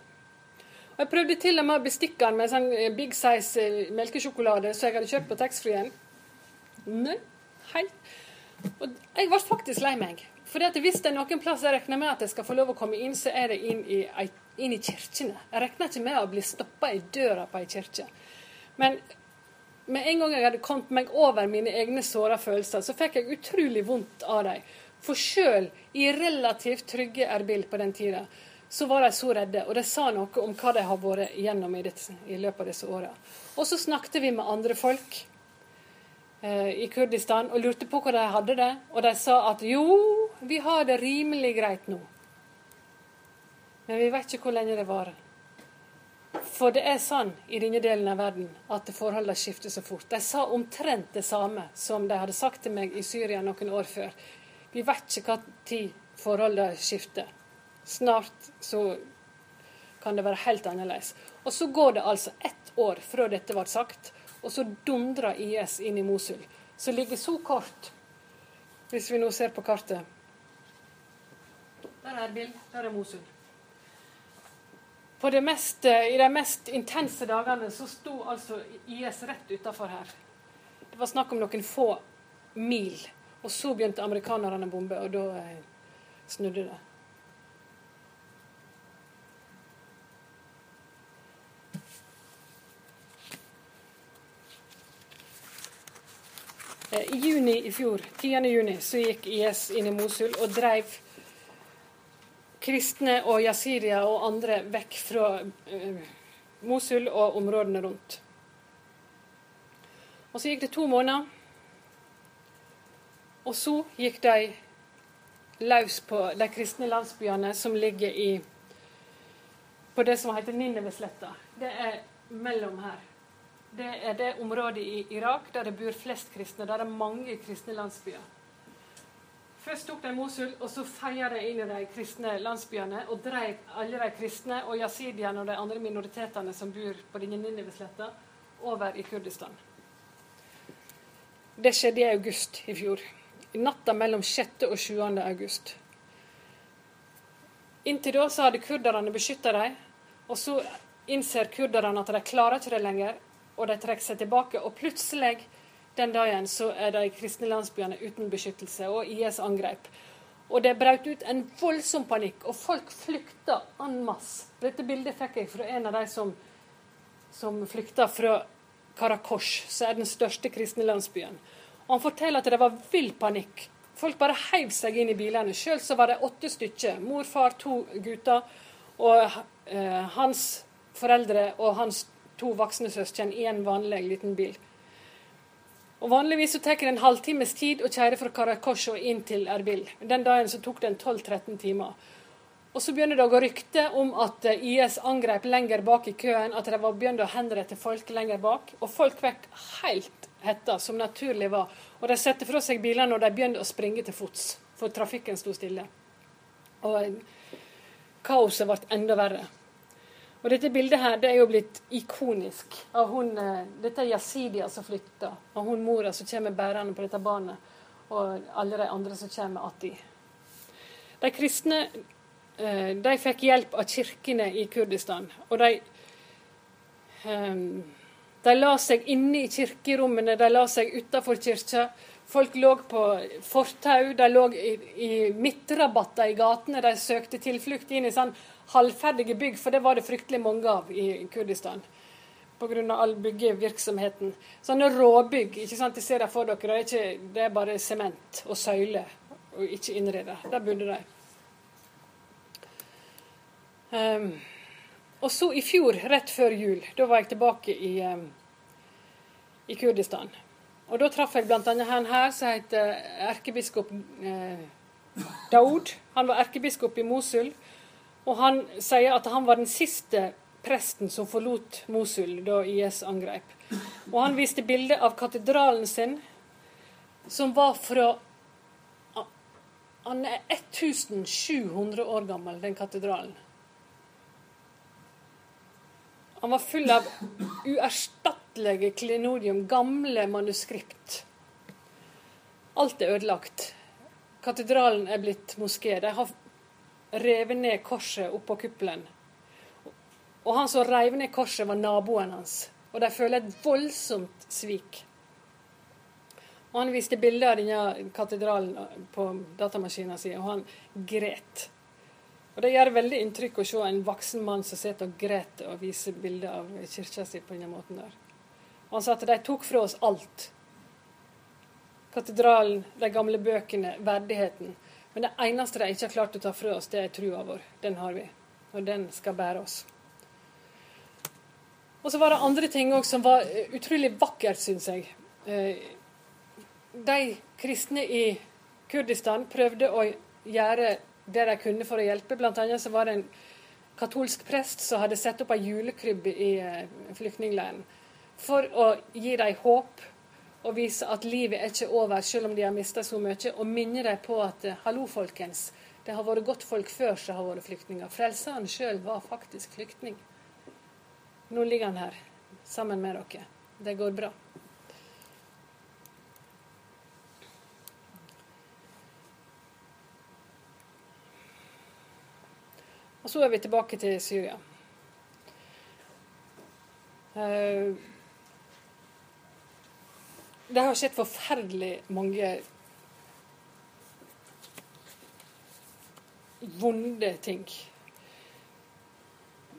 Og Jeg prøvde til og med å bestikke den med sånn eh, big size eh, melkesjokolade som jeg hadde kjøpt på taxfree-en. Nei, helt. Og jeg ble faktisk lei meg. For hvis det er noen plass jeg regner med at jeg skal få lov å komme inn, så er det inn i, inn i kirkene. Jeg regna ikke med å bli stoppa i døra på ei kirke. Men med en gang jeg hadde kommet meg over mine egne såra følelser, så fikk jeg utrolig vondt av dem. For sjøl i relativt trygge Erbil på den tida, så var de så redde. Og det sa noe om hva de har vært gjennom i, det, i løpet av disse åra. Og så snakket vi med andre folk Eh, i Kurdistan og lurte på hvordan de hadde det. Og de sa at jo, vi har det rimelig greit nå. Men vi vet ikke hvor lenge det varer. For det er sånn i denne delen av verden at forholdene skifter så fort. De sa omtrent det samme som de hadde sagt til meg i Syria noen år før. Vi vet ikke hva tid forholdene skifter. Snart så kan det være helt annerledes. Og så går det altså ett år fra dette ble sagt, og så dundrer IS inn i Mosul, som ligger så kort, hvis vi nå ser på kartet. Der er Bill, der er Mosul. Mest, I de mest intense dagene så sto altså IS rett utafor her. Det var snakk om noen få mil. Og så begynte amerikanerne å bombe, og da eh, snudde det. Eh, I juni i fjor, 10. juni, så gikk IS inn i Mosul og dreiv kristne og jasiria og andre vekk fra uh, Mosul og områdene rundt. Og Så gikk det to måneder, og så gikk de løs på de kristne landsbyene som ligger i på det som heter Ninevesletta. Det er mellom her. Det er det området i Irak der det bor flest kristne. Der det er mange kristne landsbyer. Først tok de Mosul, og så feia de inn i de kristne landsbyene og dreiv alle de kristne og jasidiene og de andre minoritetene som bor på denne Ninivesletta, over i Kurdistan. Det skjedde i august i fjor. I natta mellom 6. og 7. august. Inntil da så hadde kurderne beskytta dem, og så innser kurderne at de klarer ikke det lenger, og de trekker seg tilbake. Og plutselig den dagen så er de kristne landsbyene uten beskyttelse, og IS angrep. Og det brøt ut en voldsom panikk, og folk flykta en masse. Dette bildet fikk jeg fra en av de som, som flykta fra Karakosh, som er den største kristne landsbyen. Og Han forteller at det var vill panikk. Folk bare heiv seg inn i bilene. Sjøl så var det åtte stykker. Mor, far, to gutter. Og eh, hans foreldre og hans to voksne søsken i en vanlig liten bil. Og Vanligvis så tar det en halvtimes tid å kjøre fra Karakosho inn til Erbil. Den dagen så tok det 12-13 timer. Og Så begynner det å gå rykte om at eh, IS angrep lenger bak i køen, at de var begynt å henrette folk lenger bak. Og folk fikk helt hetta, som naturlig var. Og de satte fra seg bilene og de begynte å springe til fots, for trafikken sto stille. Og kaoset ble enda verre. Og dette bildet her det er jo blitt ikonisk av hun, eh, dette er Yazidia som flytta, og hun mora som kommer bærende på dette barnet, og alle de andre som kommer atti. De kristne Eh, de fikk hjelp av kirkene i Kurdistan. Og de, um, de la seg inne i kirkerommene, de la seg utafor kirka. Folk lå på fortau, de lå i, i midtrabatter i gatene. De søkte tilflukt inn i sånn halvferdige bygg, for det var det fryktelig mange av i Kurdistan. Pga. all byggevirksomheten. Sånne råbygg. ikke sant, De ser det for dere. Det er, ikke, det er bare sement og søyler, og ikke innreda. Der bodde de. Um, og så i fjor, rett før jul, da var jeg tilbake i, um, i Kurdistan. Og da traff jeg bl.a. han her som heter erkebiskop eh, Daoud. Han var erkebiskop i Mosul. Og han sier at han var den siste presten som forlot Mosul da IS angrep. Og han viste bilde av katedralen sin, som var fra Han er 1700 år gammel, den katedralen. Han var full av uerstattelige klenodium, gamle manuskript. Alt er ødelagt. Katedralen er blitt moské. De har revet ned korset oppå kuppelen. Og han som reiv ned korset, var naboen hans. Og de føler et voldsomt svik. Og Han viste bilder av denne katedralen på datamaskinen sin, og han gret. Og Det gjør veldig inntrykk å se en voksen mann som sitter og gråter og viser bilder av kirka si på denne måten der. Han sa at de tok fra oss alt. Katedralen, de gamle bøkene, verdigheten. Men det eneste de ikke har klart å ta fra oss, det er trua vår. Den har vi. Og den skal bære oss. Og så var det andre ting òg som var eh, utrolig vakkert, syns jeg. Eh, de kristne i Kurdistan prøvde å gjøre det de kunne for å hjelpe. Blant annet så var det en katolsk prest som hadde satt opp ei julekrybbe i eh, flyktningleiren for å gi dem håp og vise at livet er ikke over selv om de har mista så mye, og minne dem på at eh, hallo, folkens, det har vært godt folk før som har vært flyktninger. Frelseren sjøl var faktisk flyktning. Nå ligger han her sammen med dere. Det går bra. Og så er vi tilbake til Syria. Eh, det har skjedd forferdelig mange vonde ting.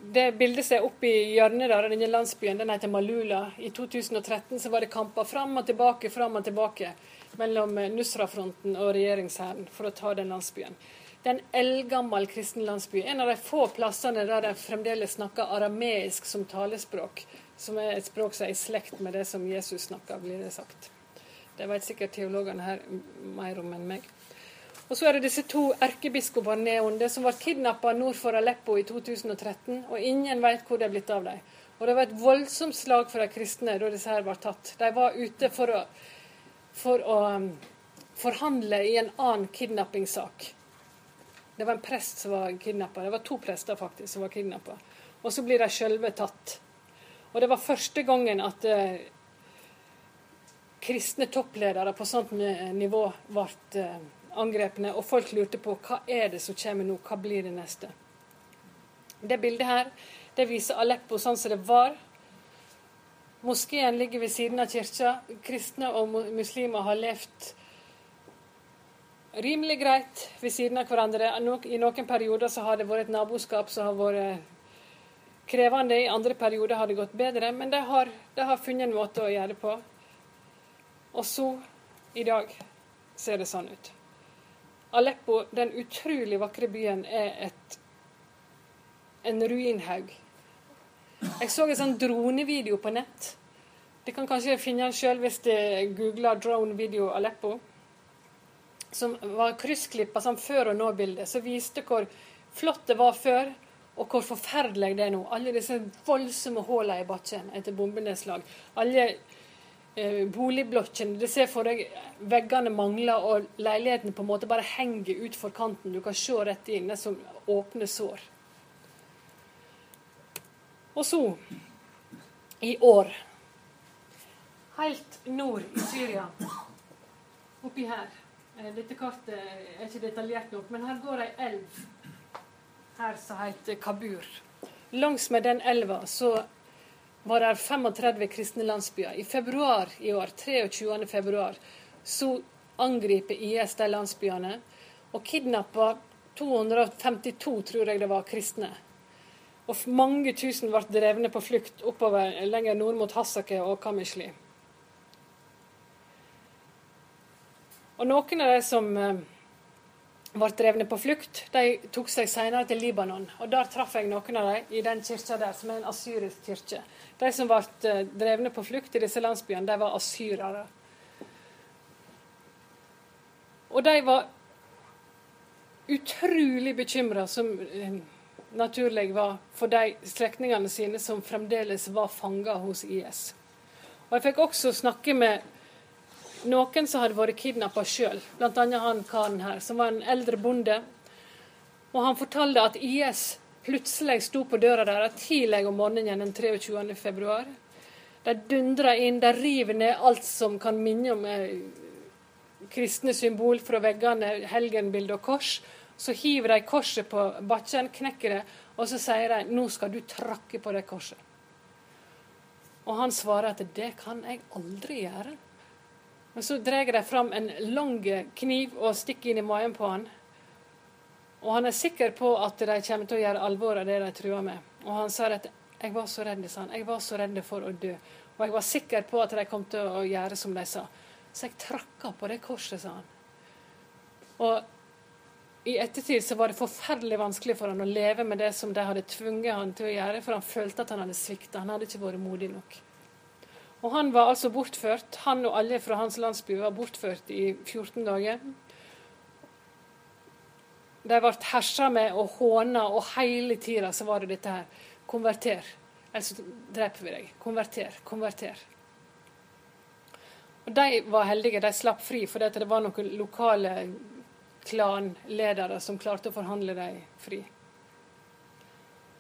Det bildet som er oppe i hjørnet der, denne landsbyen, den heter Malula. I 2013 så var det kamper fram og tilbake, fram og tilbake mellom Nusra-fronten og regjeringshæren for å ta den landsbyen. Det er en eldgammel kristen landsby. En av de få plassene der de fremdeles snakker arameisk som talespråk. Som er et språk som er i slekt med det som Jesus snakker, blir det sagt. Det vet sikkert teologene her mer om enn meg. Og så er det disse to erkebiskopene neonde som ble kidnappa nord for Aleppo i 2013, og ingen vet hvor det er blitt av dem. Og det var et voldsomt slag for de kristne da disse her var tatt. De var ute for å, for å um, forhandle i en annen kidnappingssak. Det var en prest som var kidnappa. Det var to prester faktisk som var kidnappa. Og så blir de sjølve tatt. Og det var første gangen at eh, kristne toppledere på sånt nivå ble eh, angrepne, og folk lurte på hva er det som kommer nå, hva blir det neste. Det bildet her det viser Aleppo sånn som det var. Moskeen ligger ved siden av kirka. Kristne og muslimer har levd rimelig greit ved siden av hverandre. I noen perioder så har det vært et naboskap som har vært krevende. I andre perioder har det gått bedre. Men det har, de har funnet en måte å gjøre det på. Og så, i dag, ser det sånn ut. Aleppo, den utrolig vakre byen, er et, en ruinhaug. Jeg så en sånn dronevideo på nett De kan kanskje finne den sjøl hvis de googler 'drone video Aleppo'. Som var kryssklippa sånn før og nå-bildet, som viste hvor flott det var før, og hvor forferdelig det er nå. Alle disse voldsomme hullene i bakken etter bombenedslag. Alle eh, boligblokkene. Du ser for deg veggene mangler, og leilighetene på en måte bare henger utfor kanten. Du kan se rett inn. Det er som åpne sår. Og så, i år Helt nord i Syria, oppi her eh, Dette kartet er ikke detaljert nok, men her går ei elv her som heter Kabur. Langs med den elva så var det 35 kristne landsbyer. I februar i år, 23. februar, så angriper IS de landsbyene og kidnapper 252, tror jeg det var, kristne. Og mange tusen ble drevne på flukt oppover lenger nord mot Hassake og Kamishli. Og noen av de som eh, ble drevne på flukt, de tok seg senere til Libanon. Og der traff jeg noen av dem i den kirka der, som er en asyrisk kirke. De som ble eh, drevne på flukt i disse landsbyene, de var asyrere. Og de var utrolig bekymra, som eh, naturlig var, for de slektningene sine som fremdeles var fanga hos IS. Og Jeg fikk også snakke med noen som hadde vært kidnappa sjøl, bl.a. han karen her, som var en eldre bonde. Og han fortalte at IS plutselig sto på døra deres tidlig om morgenen den 23. februar. De dundrer inn, de river ned alt som kan minne om eh, kristne symbol fra veggene, helgenbilde og kors. Så hiver de korset på bakken, knekker det, og så sier de 'nå skal du trakke på det korset'. Og han svarer at 'det kan jeg aldri gjøre'. Men så drar de fram en lang kniv og stikker inn i magen på han. Og han er sikker på at de kommer til å gjøre alvor av det de truer med. Og han sa at 'jeg var så redd', sa han. 'Jeg var så redd for å dø'. Og jeg var sikker på at de kom til å gjøre som de sa. Så jeg trakka på det korset, sa han. Og i ettertid så var det forferdelig vanskelig for han å leve med det som de hadde tvunget han til å gjøre, for han følte at han hadde svikta. Han hadde ikke vært modig nok. Og Han var altså bortført. Han og alle fra hans landsby var bortført i 14 dager. De ble hersa med og håna, og hele tida så var det dette her. Konverter, ellers dreper vi deg. Konverter, konverter. Og De var heldige, de slapp fri, for det var noen lokale klanledere som klarte å forhandle dem fri.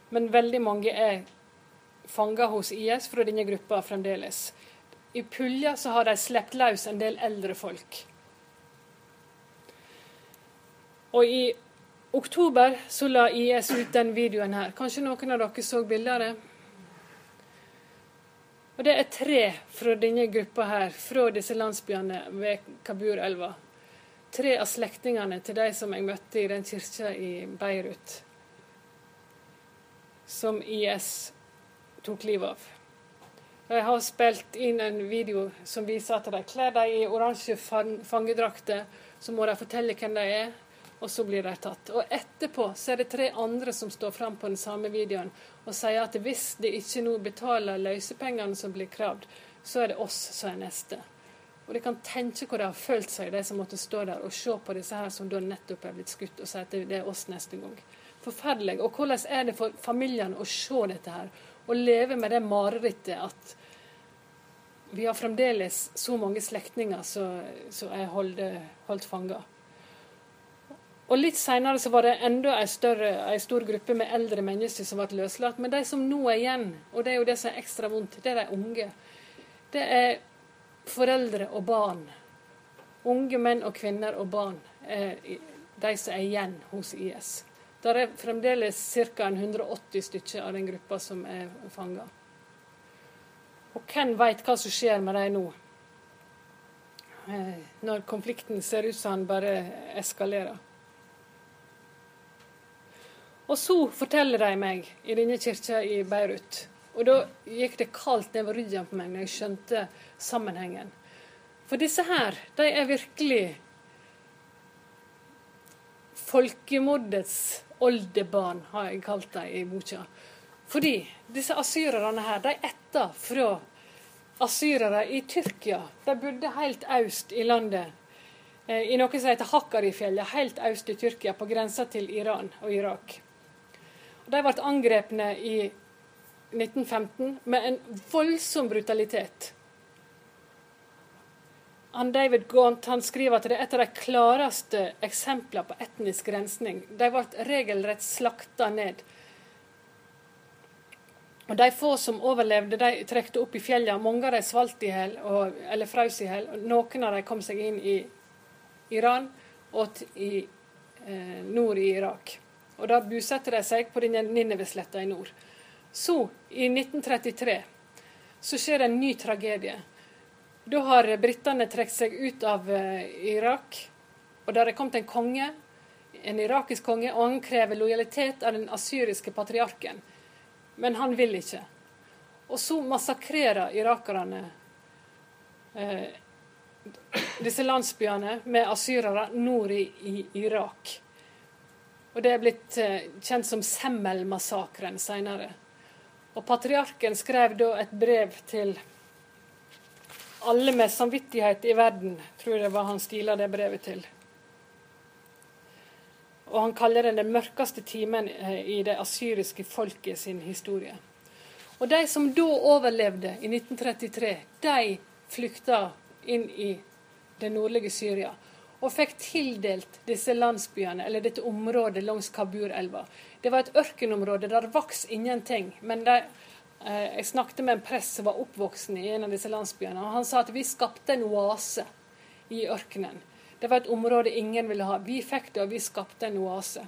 Men veldig mange er fanga hos IS fra denne gruppa fremdeles. I Pulja så har de sluppet løs en del eldre folk. Og i oktober så la IS ut den videoen her. Kanskje noen av dere så bildet av det? Og Det er tre fra denne gruppa her, fra disse landsbyene ved Kabur-elva. Tre av slektningene til de som jeg møtte i den kirka i Beirut, som IS tok livet av. Jeg har spilt inn en video som viser at de kler dem i oransje fangedrakter. Så må de fortelle hvem de er, og så blir de tatt. Og etterpå så er det tre andre som står fram på den samme videoen og sier at hvis de ikke nå betaler løsepengene som blir kravd, så er det oss som er neste. Og de kan tenke hvor de har følt seg, de som måtte stå der og se på disse her som da nettopp er blitt skutt, og si at det er oss neste gang. Forferdelig. Og hvordan er det for familiene å se dette her? Å leve med det marerittet at vi har fremdeles så mange slektninger som er holdt, holdt fanga. Og Litt seinere var det enda en, en stor gruppe med eldre mennesker som ble løslatt. Men de som nå er igjen, og det er jo det som er ekstra vondt, det er de unge. Det er foreldre og barn. Unge menn og kvinner og barn er de som er igjen hos IS. Det er fremdeles ca. 180 stykker av den gruppa som er fanga. Og hvem veit hva som skjer med dem nå? Eh, når konflikten ser ut som den bare eskalerer. Og så forteller de meg i denne kirka i Beirut. Og da gikk det kaldt nedover ryggen på meg når jeg skjønte sammenhengen. For disse her, de er virkelig folkemordets oldebarn, har jeg kalt dem i boka. Fordi disse asyrerne her, de etter fra asyrere i Tyrkia. De bodde helt øst i landet, eh, i noe som heter Hakkarifjellet, helt øst i Tyrkia, på grensa til Iran og Irak. De ble angrepne i 1915 med en voldsom brutalitet. Han David Gaunt han skriver at det er et av de klareste eksemplene på etnisk rensning. De ble regelrett slakta ned. Og De få som overlevde, de trekte opp i fjellene. Mange av dem svalt i hjel, eller frøs i hjel. Noen av dem kom seg inn i Iran og i eh, nord i Irak. Og Da bosatte de seg på Ninevesletta i nord. Så, i 1933, så skjer det en ny tragedie. Da har britene trukket seg ut av uh, Irak, og der er kommet en konge, en irakisk konge, og han krever lojalitet av den asyriske patriarken. Men han vil ikke. Og så massakrerer irakerne eh, disse landsbyene med asyrere nord i, i, Irak. Og det er blitt eh, kjent som Semmel-massakren seinere. Og patriarken skrev da et brev til alle med samvittighet i verden, tror jeg var han stila det brevet til. Og han kaller det den mørkeste timen eh, i det asyriske folket sin historie. Og de som da overlevde i 1933, de flykta inn i det nordlige Syria. Og fikk tildelt disse landsbyene, eller dette området langs Kabur-elva. Det var et ørkenområde der vokste ingenting. men de Eh, jeg snakket med en prest som var oppvoksen i en av disse landsbyene. og Han sa at vi skapte en oase i ørkenen. Det var et område ingen ville ha. Vi fikk det, og vi skapte en oase.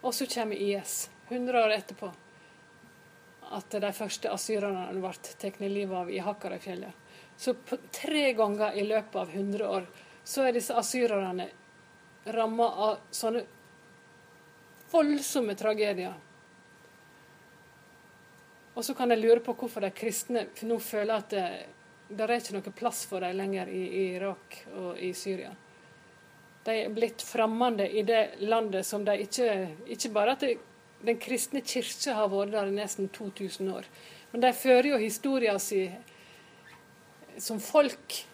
Og så kommer IS, 100 år etterpå, at de første asyrerne ble tatt livet av i Hakkarafjellet. Så tre ganger i løpet av 100 år så er disse asyrerne ramma av sånne voldsomme tragedier og så kan jeg lure på hvorfor de kristne nå føler at det, det er ikke noe plass for dem lenger i, i, Irak og i Syria. De er blitt fremmede i det landet som de ikke Ikke bare at det, den kristne kirke har vært der i nesten 2000 år, men de fører jo historien sin som folk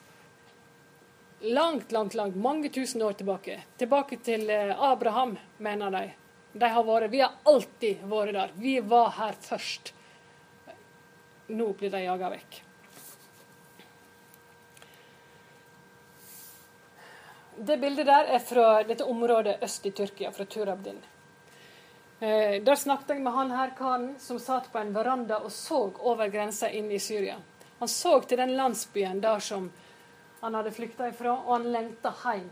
langt, langt, langt, mange tusen år tilbake. Tilbake til eh, Abraham, mener de. De har vært, Vi har alltid vært der. Vi var her først. Nå blir de jaga vekk. Det bildet der er fra dette området øst i Tyrkia, fra Turabdin. Eh, der snakket jeg med han her karen som satt på en veranda og så over grensa inn i Syria. Han så til den landsbyen der som han hadde flykta ifra, og han lengta hjem.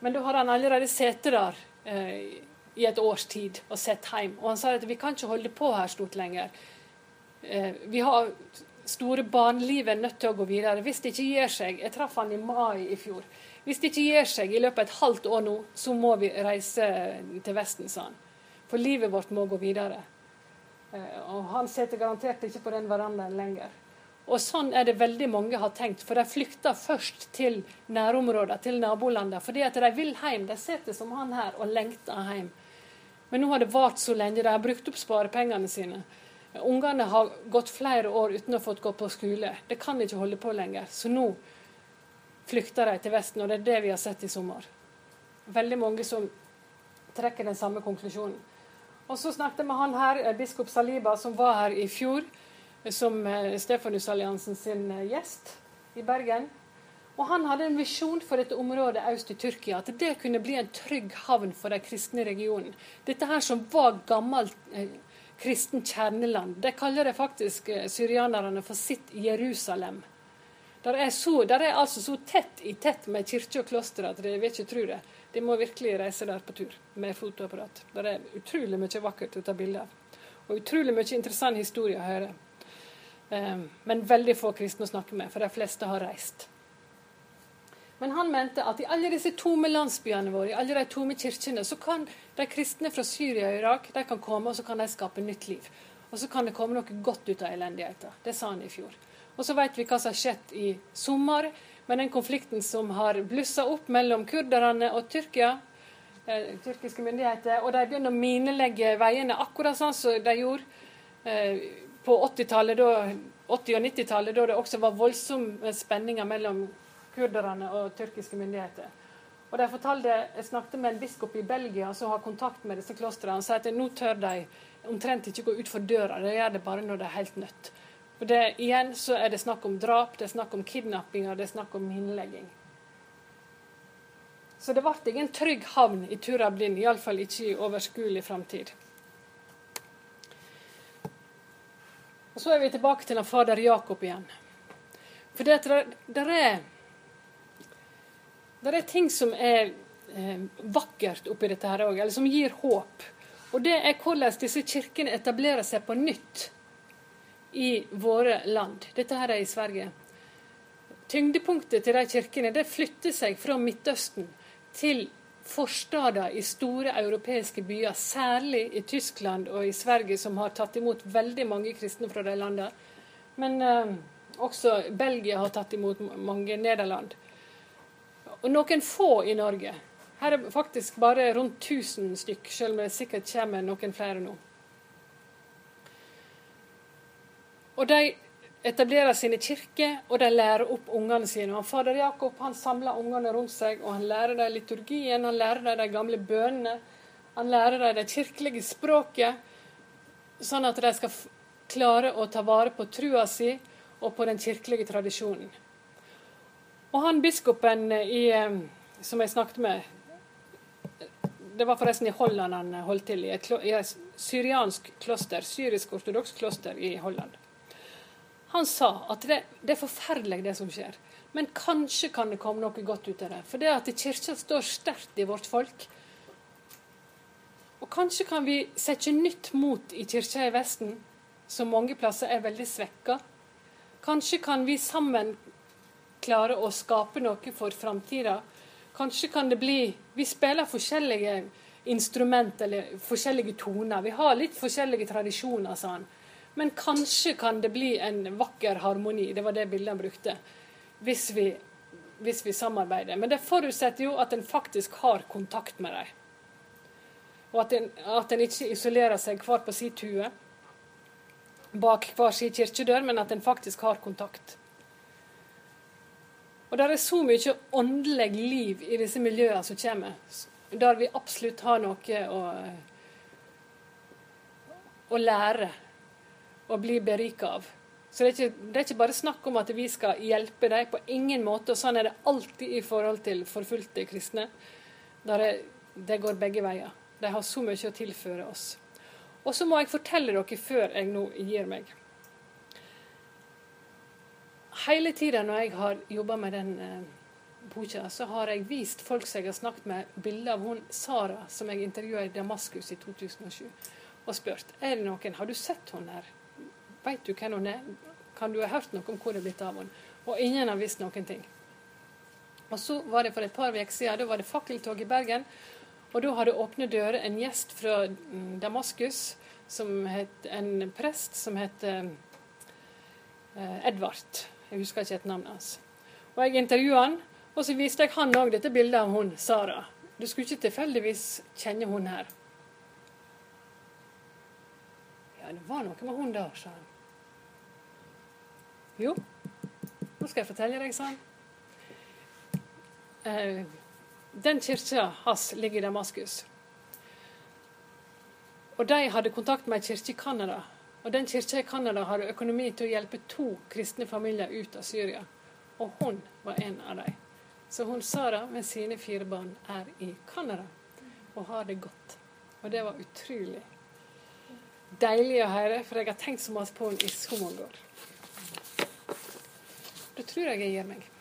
Men da har han allerede sittet der eh, i et års tid og sett hjem. Og han sa at vi kan ikke holde på her stort lenger. Eh, vi har store barnelivet nødt til å gå videre. Hvis det ikke gir seg Jeg traff han i mai i fjor. Hvis det ikke gir seg i løpet av et halvt år nå, så må vi reise til Vesten, sa han. For livet vårt må gå videre. Eh, og han sitter garantert ikke på den verandaen lenger. Og sånn er det veldig mange har tenkt, for de flykter først til nærområder, til nabolandene, fordi at de vil hjem. De sitter som han her og lengter hjem. Men nå har det vart så lenge. De har brukt opp sparepengene sine. Ungene har gått flere år uten å ha fått gå på skole. Det kan ikke holde på lenger. Så nå flykter de til Vesten, og det er det vi har sett i sommer. Veldig mange som trekker den samme konklusjonen. Og så snakket jeg med han her, eh, biskop Saliba, som var her i fjor som eh, Stefanusalliansen sin eh, gjest i Bergen. Og Han hadde en visjon for dette området øst i Tyrkia, at det kunne bli en trygg havn for de kristne regionen. Dette her som var gammelt kristent kjerneland. Det kaller det faktisk eh, syrianerne for sitt Jerusalem. Der er, så, der er altså så tett i tett med kirke og kloster at dere vil ikke tro det. De må virkelig reise der på tur med fotoapparat. Der er utrolig mye vakkert å ta bilde av. Og utrolig mye interessant historie å høre. Um, men veldig få kristne å snakke med, for de fleste har reist. Men han mente at i alle disse tomme landsbyene våre, i alle de tomme kirkene, så kan de kristne fra Syria og Irak de kan komme og så kan de skape nytt liv. Og så kan det komme noe godt ut av elendigheten. Det sa han i fjor. Og så vet vi hva som har skjedd i sommer, med den konflikten som har blussa opp mellom kurderne og Tyrkia. Eh, tyrkiske myndigheter, Og de begynner å minelegge veiene akkurat sånn som de gjorde eh, på 80-tallet, da 80- og 90-tallet, da det også var voldsomme spenninger mellom kurderne og tyrkiske myndigheter. Og de fortalte, Jeg snakket med en biskop i Belgia som har kontakt med disse klostrene. Han sier at nå tør de omtrent ikke gå ut for døra. De gjør det bare når de er helt nødt. For det, Igjen så er det snakk om drap, det er snakk om kidnappinger, det er snakk om innlegging. Så det ble ingen trygg havn i Turablin, iallfall ikke i overskuelig framtid. Og Så er vi tilbake til fader Jakob igjen. For det, det er det er ting som er eh, vakkert oppi dette her òg, eller som gir håp. Og det er hvordan disse kirkene etablerer seg på nytt i våre land. Dette her er i Sverige. Tyngdepunktet til de kirkene det flytter seg fra Midtøsten til forstader i store europeiske byer, særlig i Tyskland og i Sverige, som har tatt imot veldig mange kristne fra de landene. Men eh, også Belgia har tatt imot mange. Nederland. Og noen få i Norge. Her er faktisk bare rundt 1000 stykk, selv om det sikkert kommer noen flere nå. Og de etablerer sine kirker, og de lærer opp ungene sine. Og Fader Jakob han samler ungene rundt seg, og han lærer dem liturgien, han lærer dem de gamle bønnene. Han lærer dem det kirkelige språket, sånn at de skal klare å ta vare på trua si og på den kirkelige tradisjonen. Og han biskopen i, som jeg snakket med Det var forresten i Holland han holdt til, i et, i et syriansk kloster, syrisk-ortodoks kloster i Holland. Han sa at det, det, er forferdelig, det som skjer. Men kanskje kan det komme noe godt ut av det. For det at kirka står sterkt i vårt folk. Og kanskje kan vi sette nytt mot i kirka i Vesten, som mange plasser er veldig svekka. Kanskje kan vi sammen klare å skape noe for framtida. Kanskje kan det bli Vi spiller forskjellige instrument eller forskjellige toner. Vi har litt forskjellige tradisjoner, sa han. Men kanskje kan det bli en vakker harmoni. Det var det bildet han brukte. Hvis vi, hvis vi samarbeider. Men det forutsetter jo at en faktisk har kontakt med dem. Og at en, at en ikke isolerer seg hver på sin tue bak hver sin kirkedør, men at en faktisk har kontakt. Og der er så mye åndelig liv i disse miljøene som kommer, der vi absolutt har noe å, å lære og bli berika av. Så det er, ikke, det er, ikke, bare snakk om at vi skal hjelpe dem, på ingen måte. Og sånn er det alltid i forhold til forfulgte kristne. Der det, det går begge veier. De har så mye å tilføre oss. Og så må jeg fortelle dere før jeg nå gir meg hele tida når jeg har jobba med den eh, boka, så har jeg vist folk som jeg har snakket med, bilder av hun Sara som jeg intervjua i Damaskus i 2007, og spurt er det noen, har du sett hun her. Veit du hvem hun er? Kan du ha hørt noe om hvor det er blitt av henne? Og ingen har visst noen ting. Og så var det for et par uker siden, da var det fakkeltog i Bergen. Og da hadde Åpne dører en gjest fra mm, Damaskus, som het, en prest som het eh, Edvard. Jeg husker ikke et navn hans. Og Jeg intervjua han, og så viste jeg han òg dette bildet av hun Sara. Du skulle ikke tilfeldigvis kjenne hun her. Ja, det var noe med hun der, sa han. Jo, nå skal jeg fortelle deg, sa han. Eh, den kirka hans ligger i Damaskus. Og de hadde kontakt med ei kirke i Canada og Den kirka i Canada hadde økonomi til å hjelpe to kristne familier ut av Syria. Og hun var en av dem. Så hun Sara med sine fire barn er i Canada og har det godt. Og det var utrolig deilig å høre, for jeg har tenkt så mye på henne i så mange år. Da tror jeg jeg gir meg.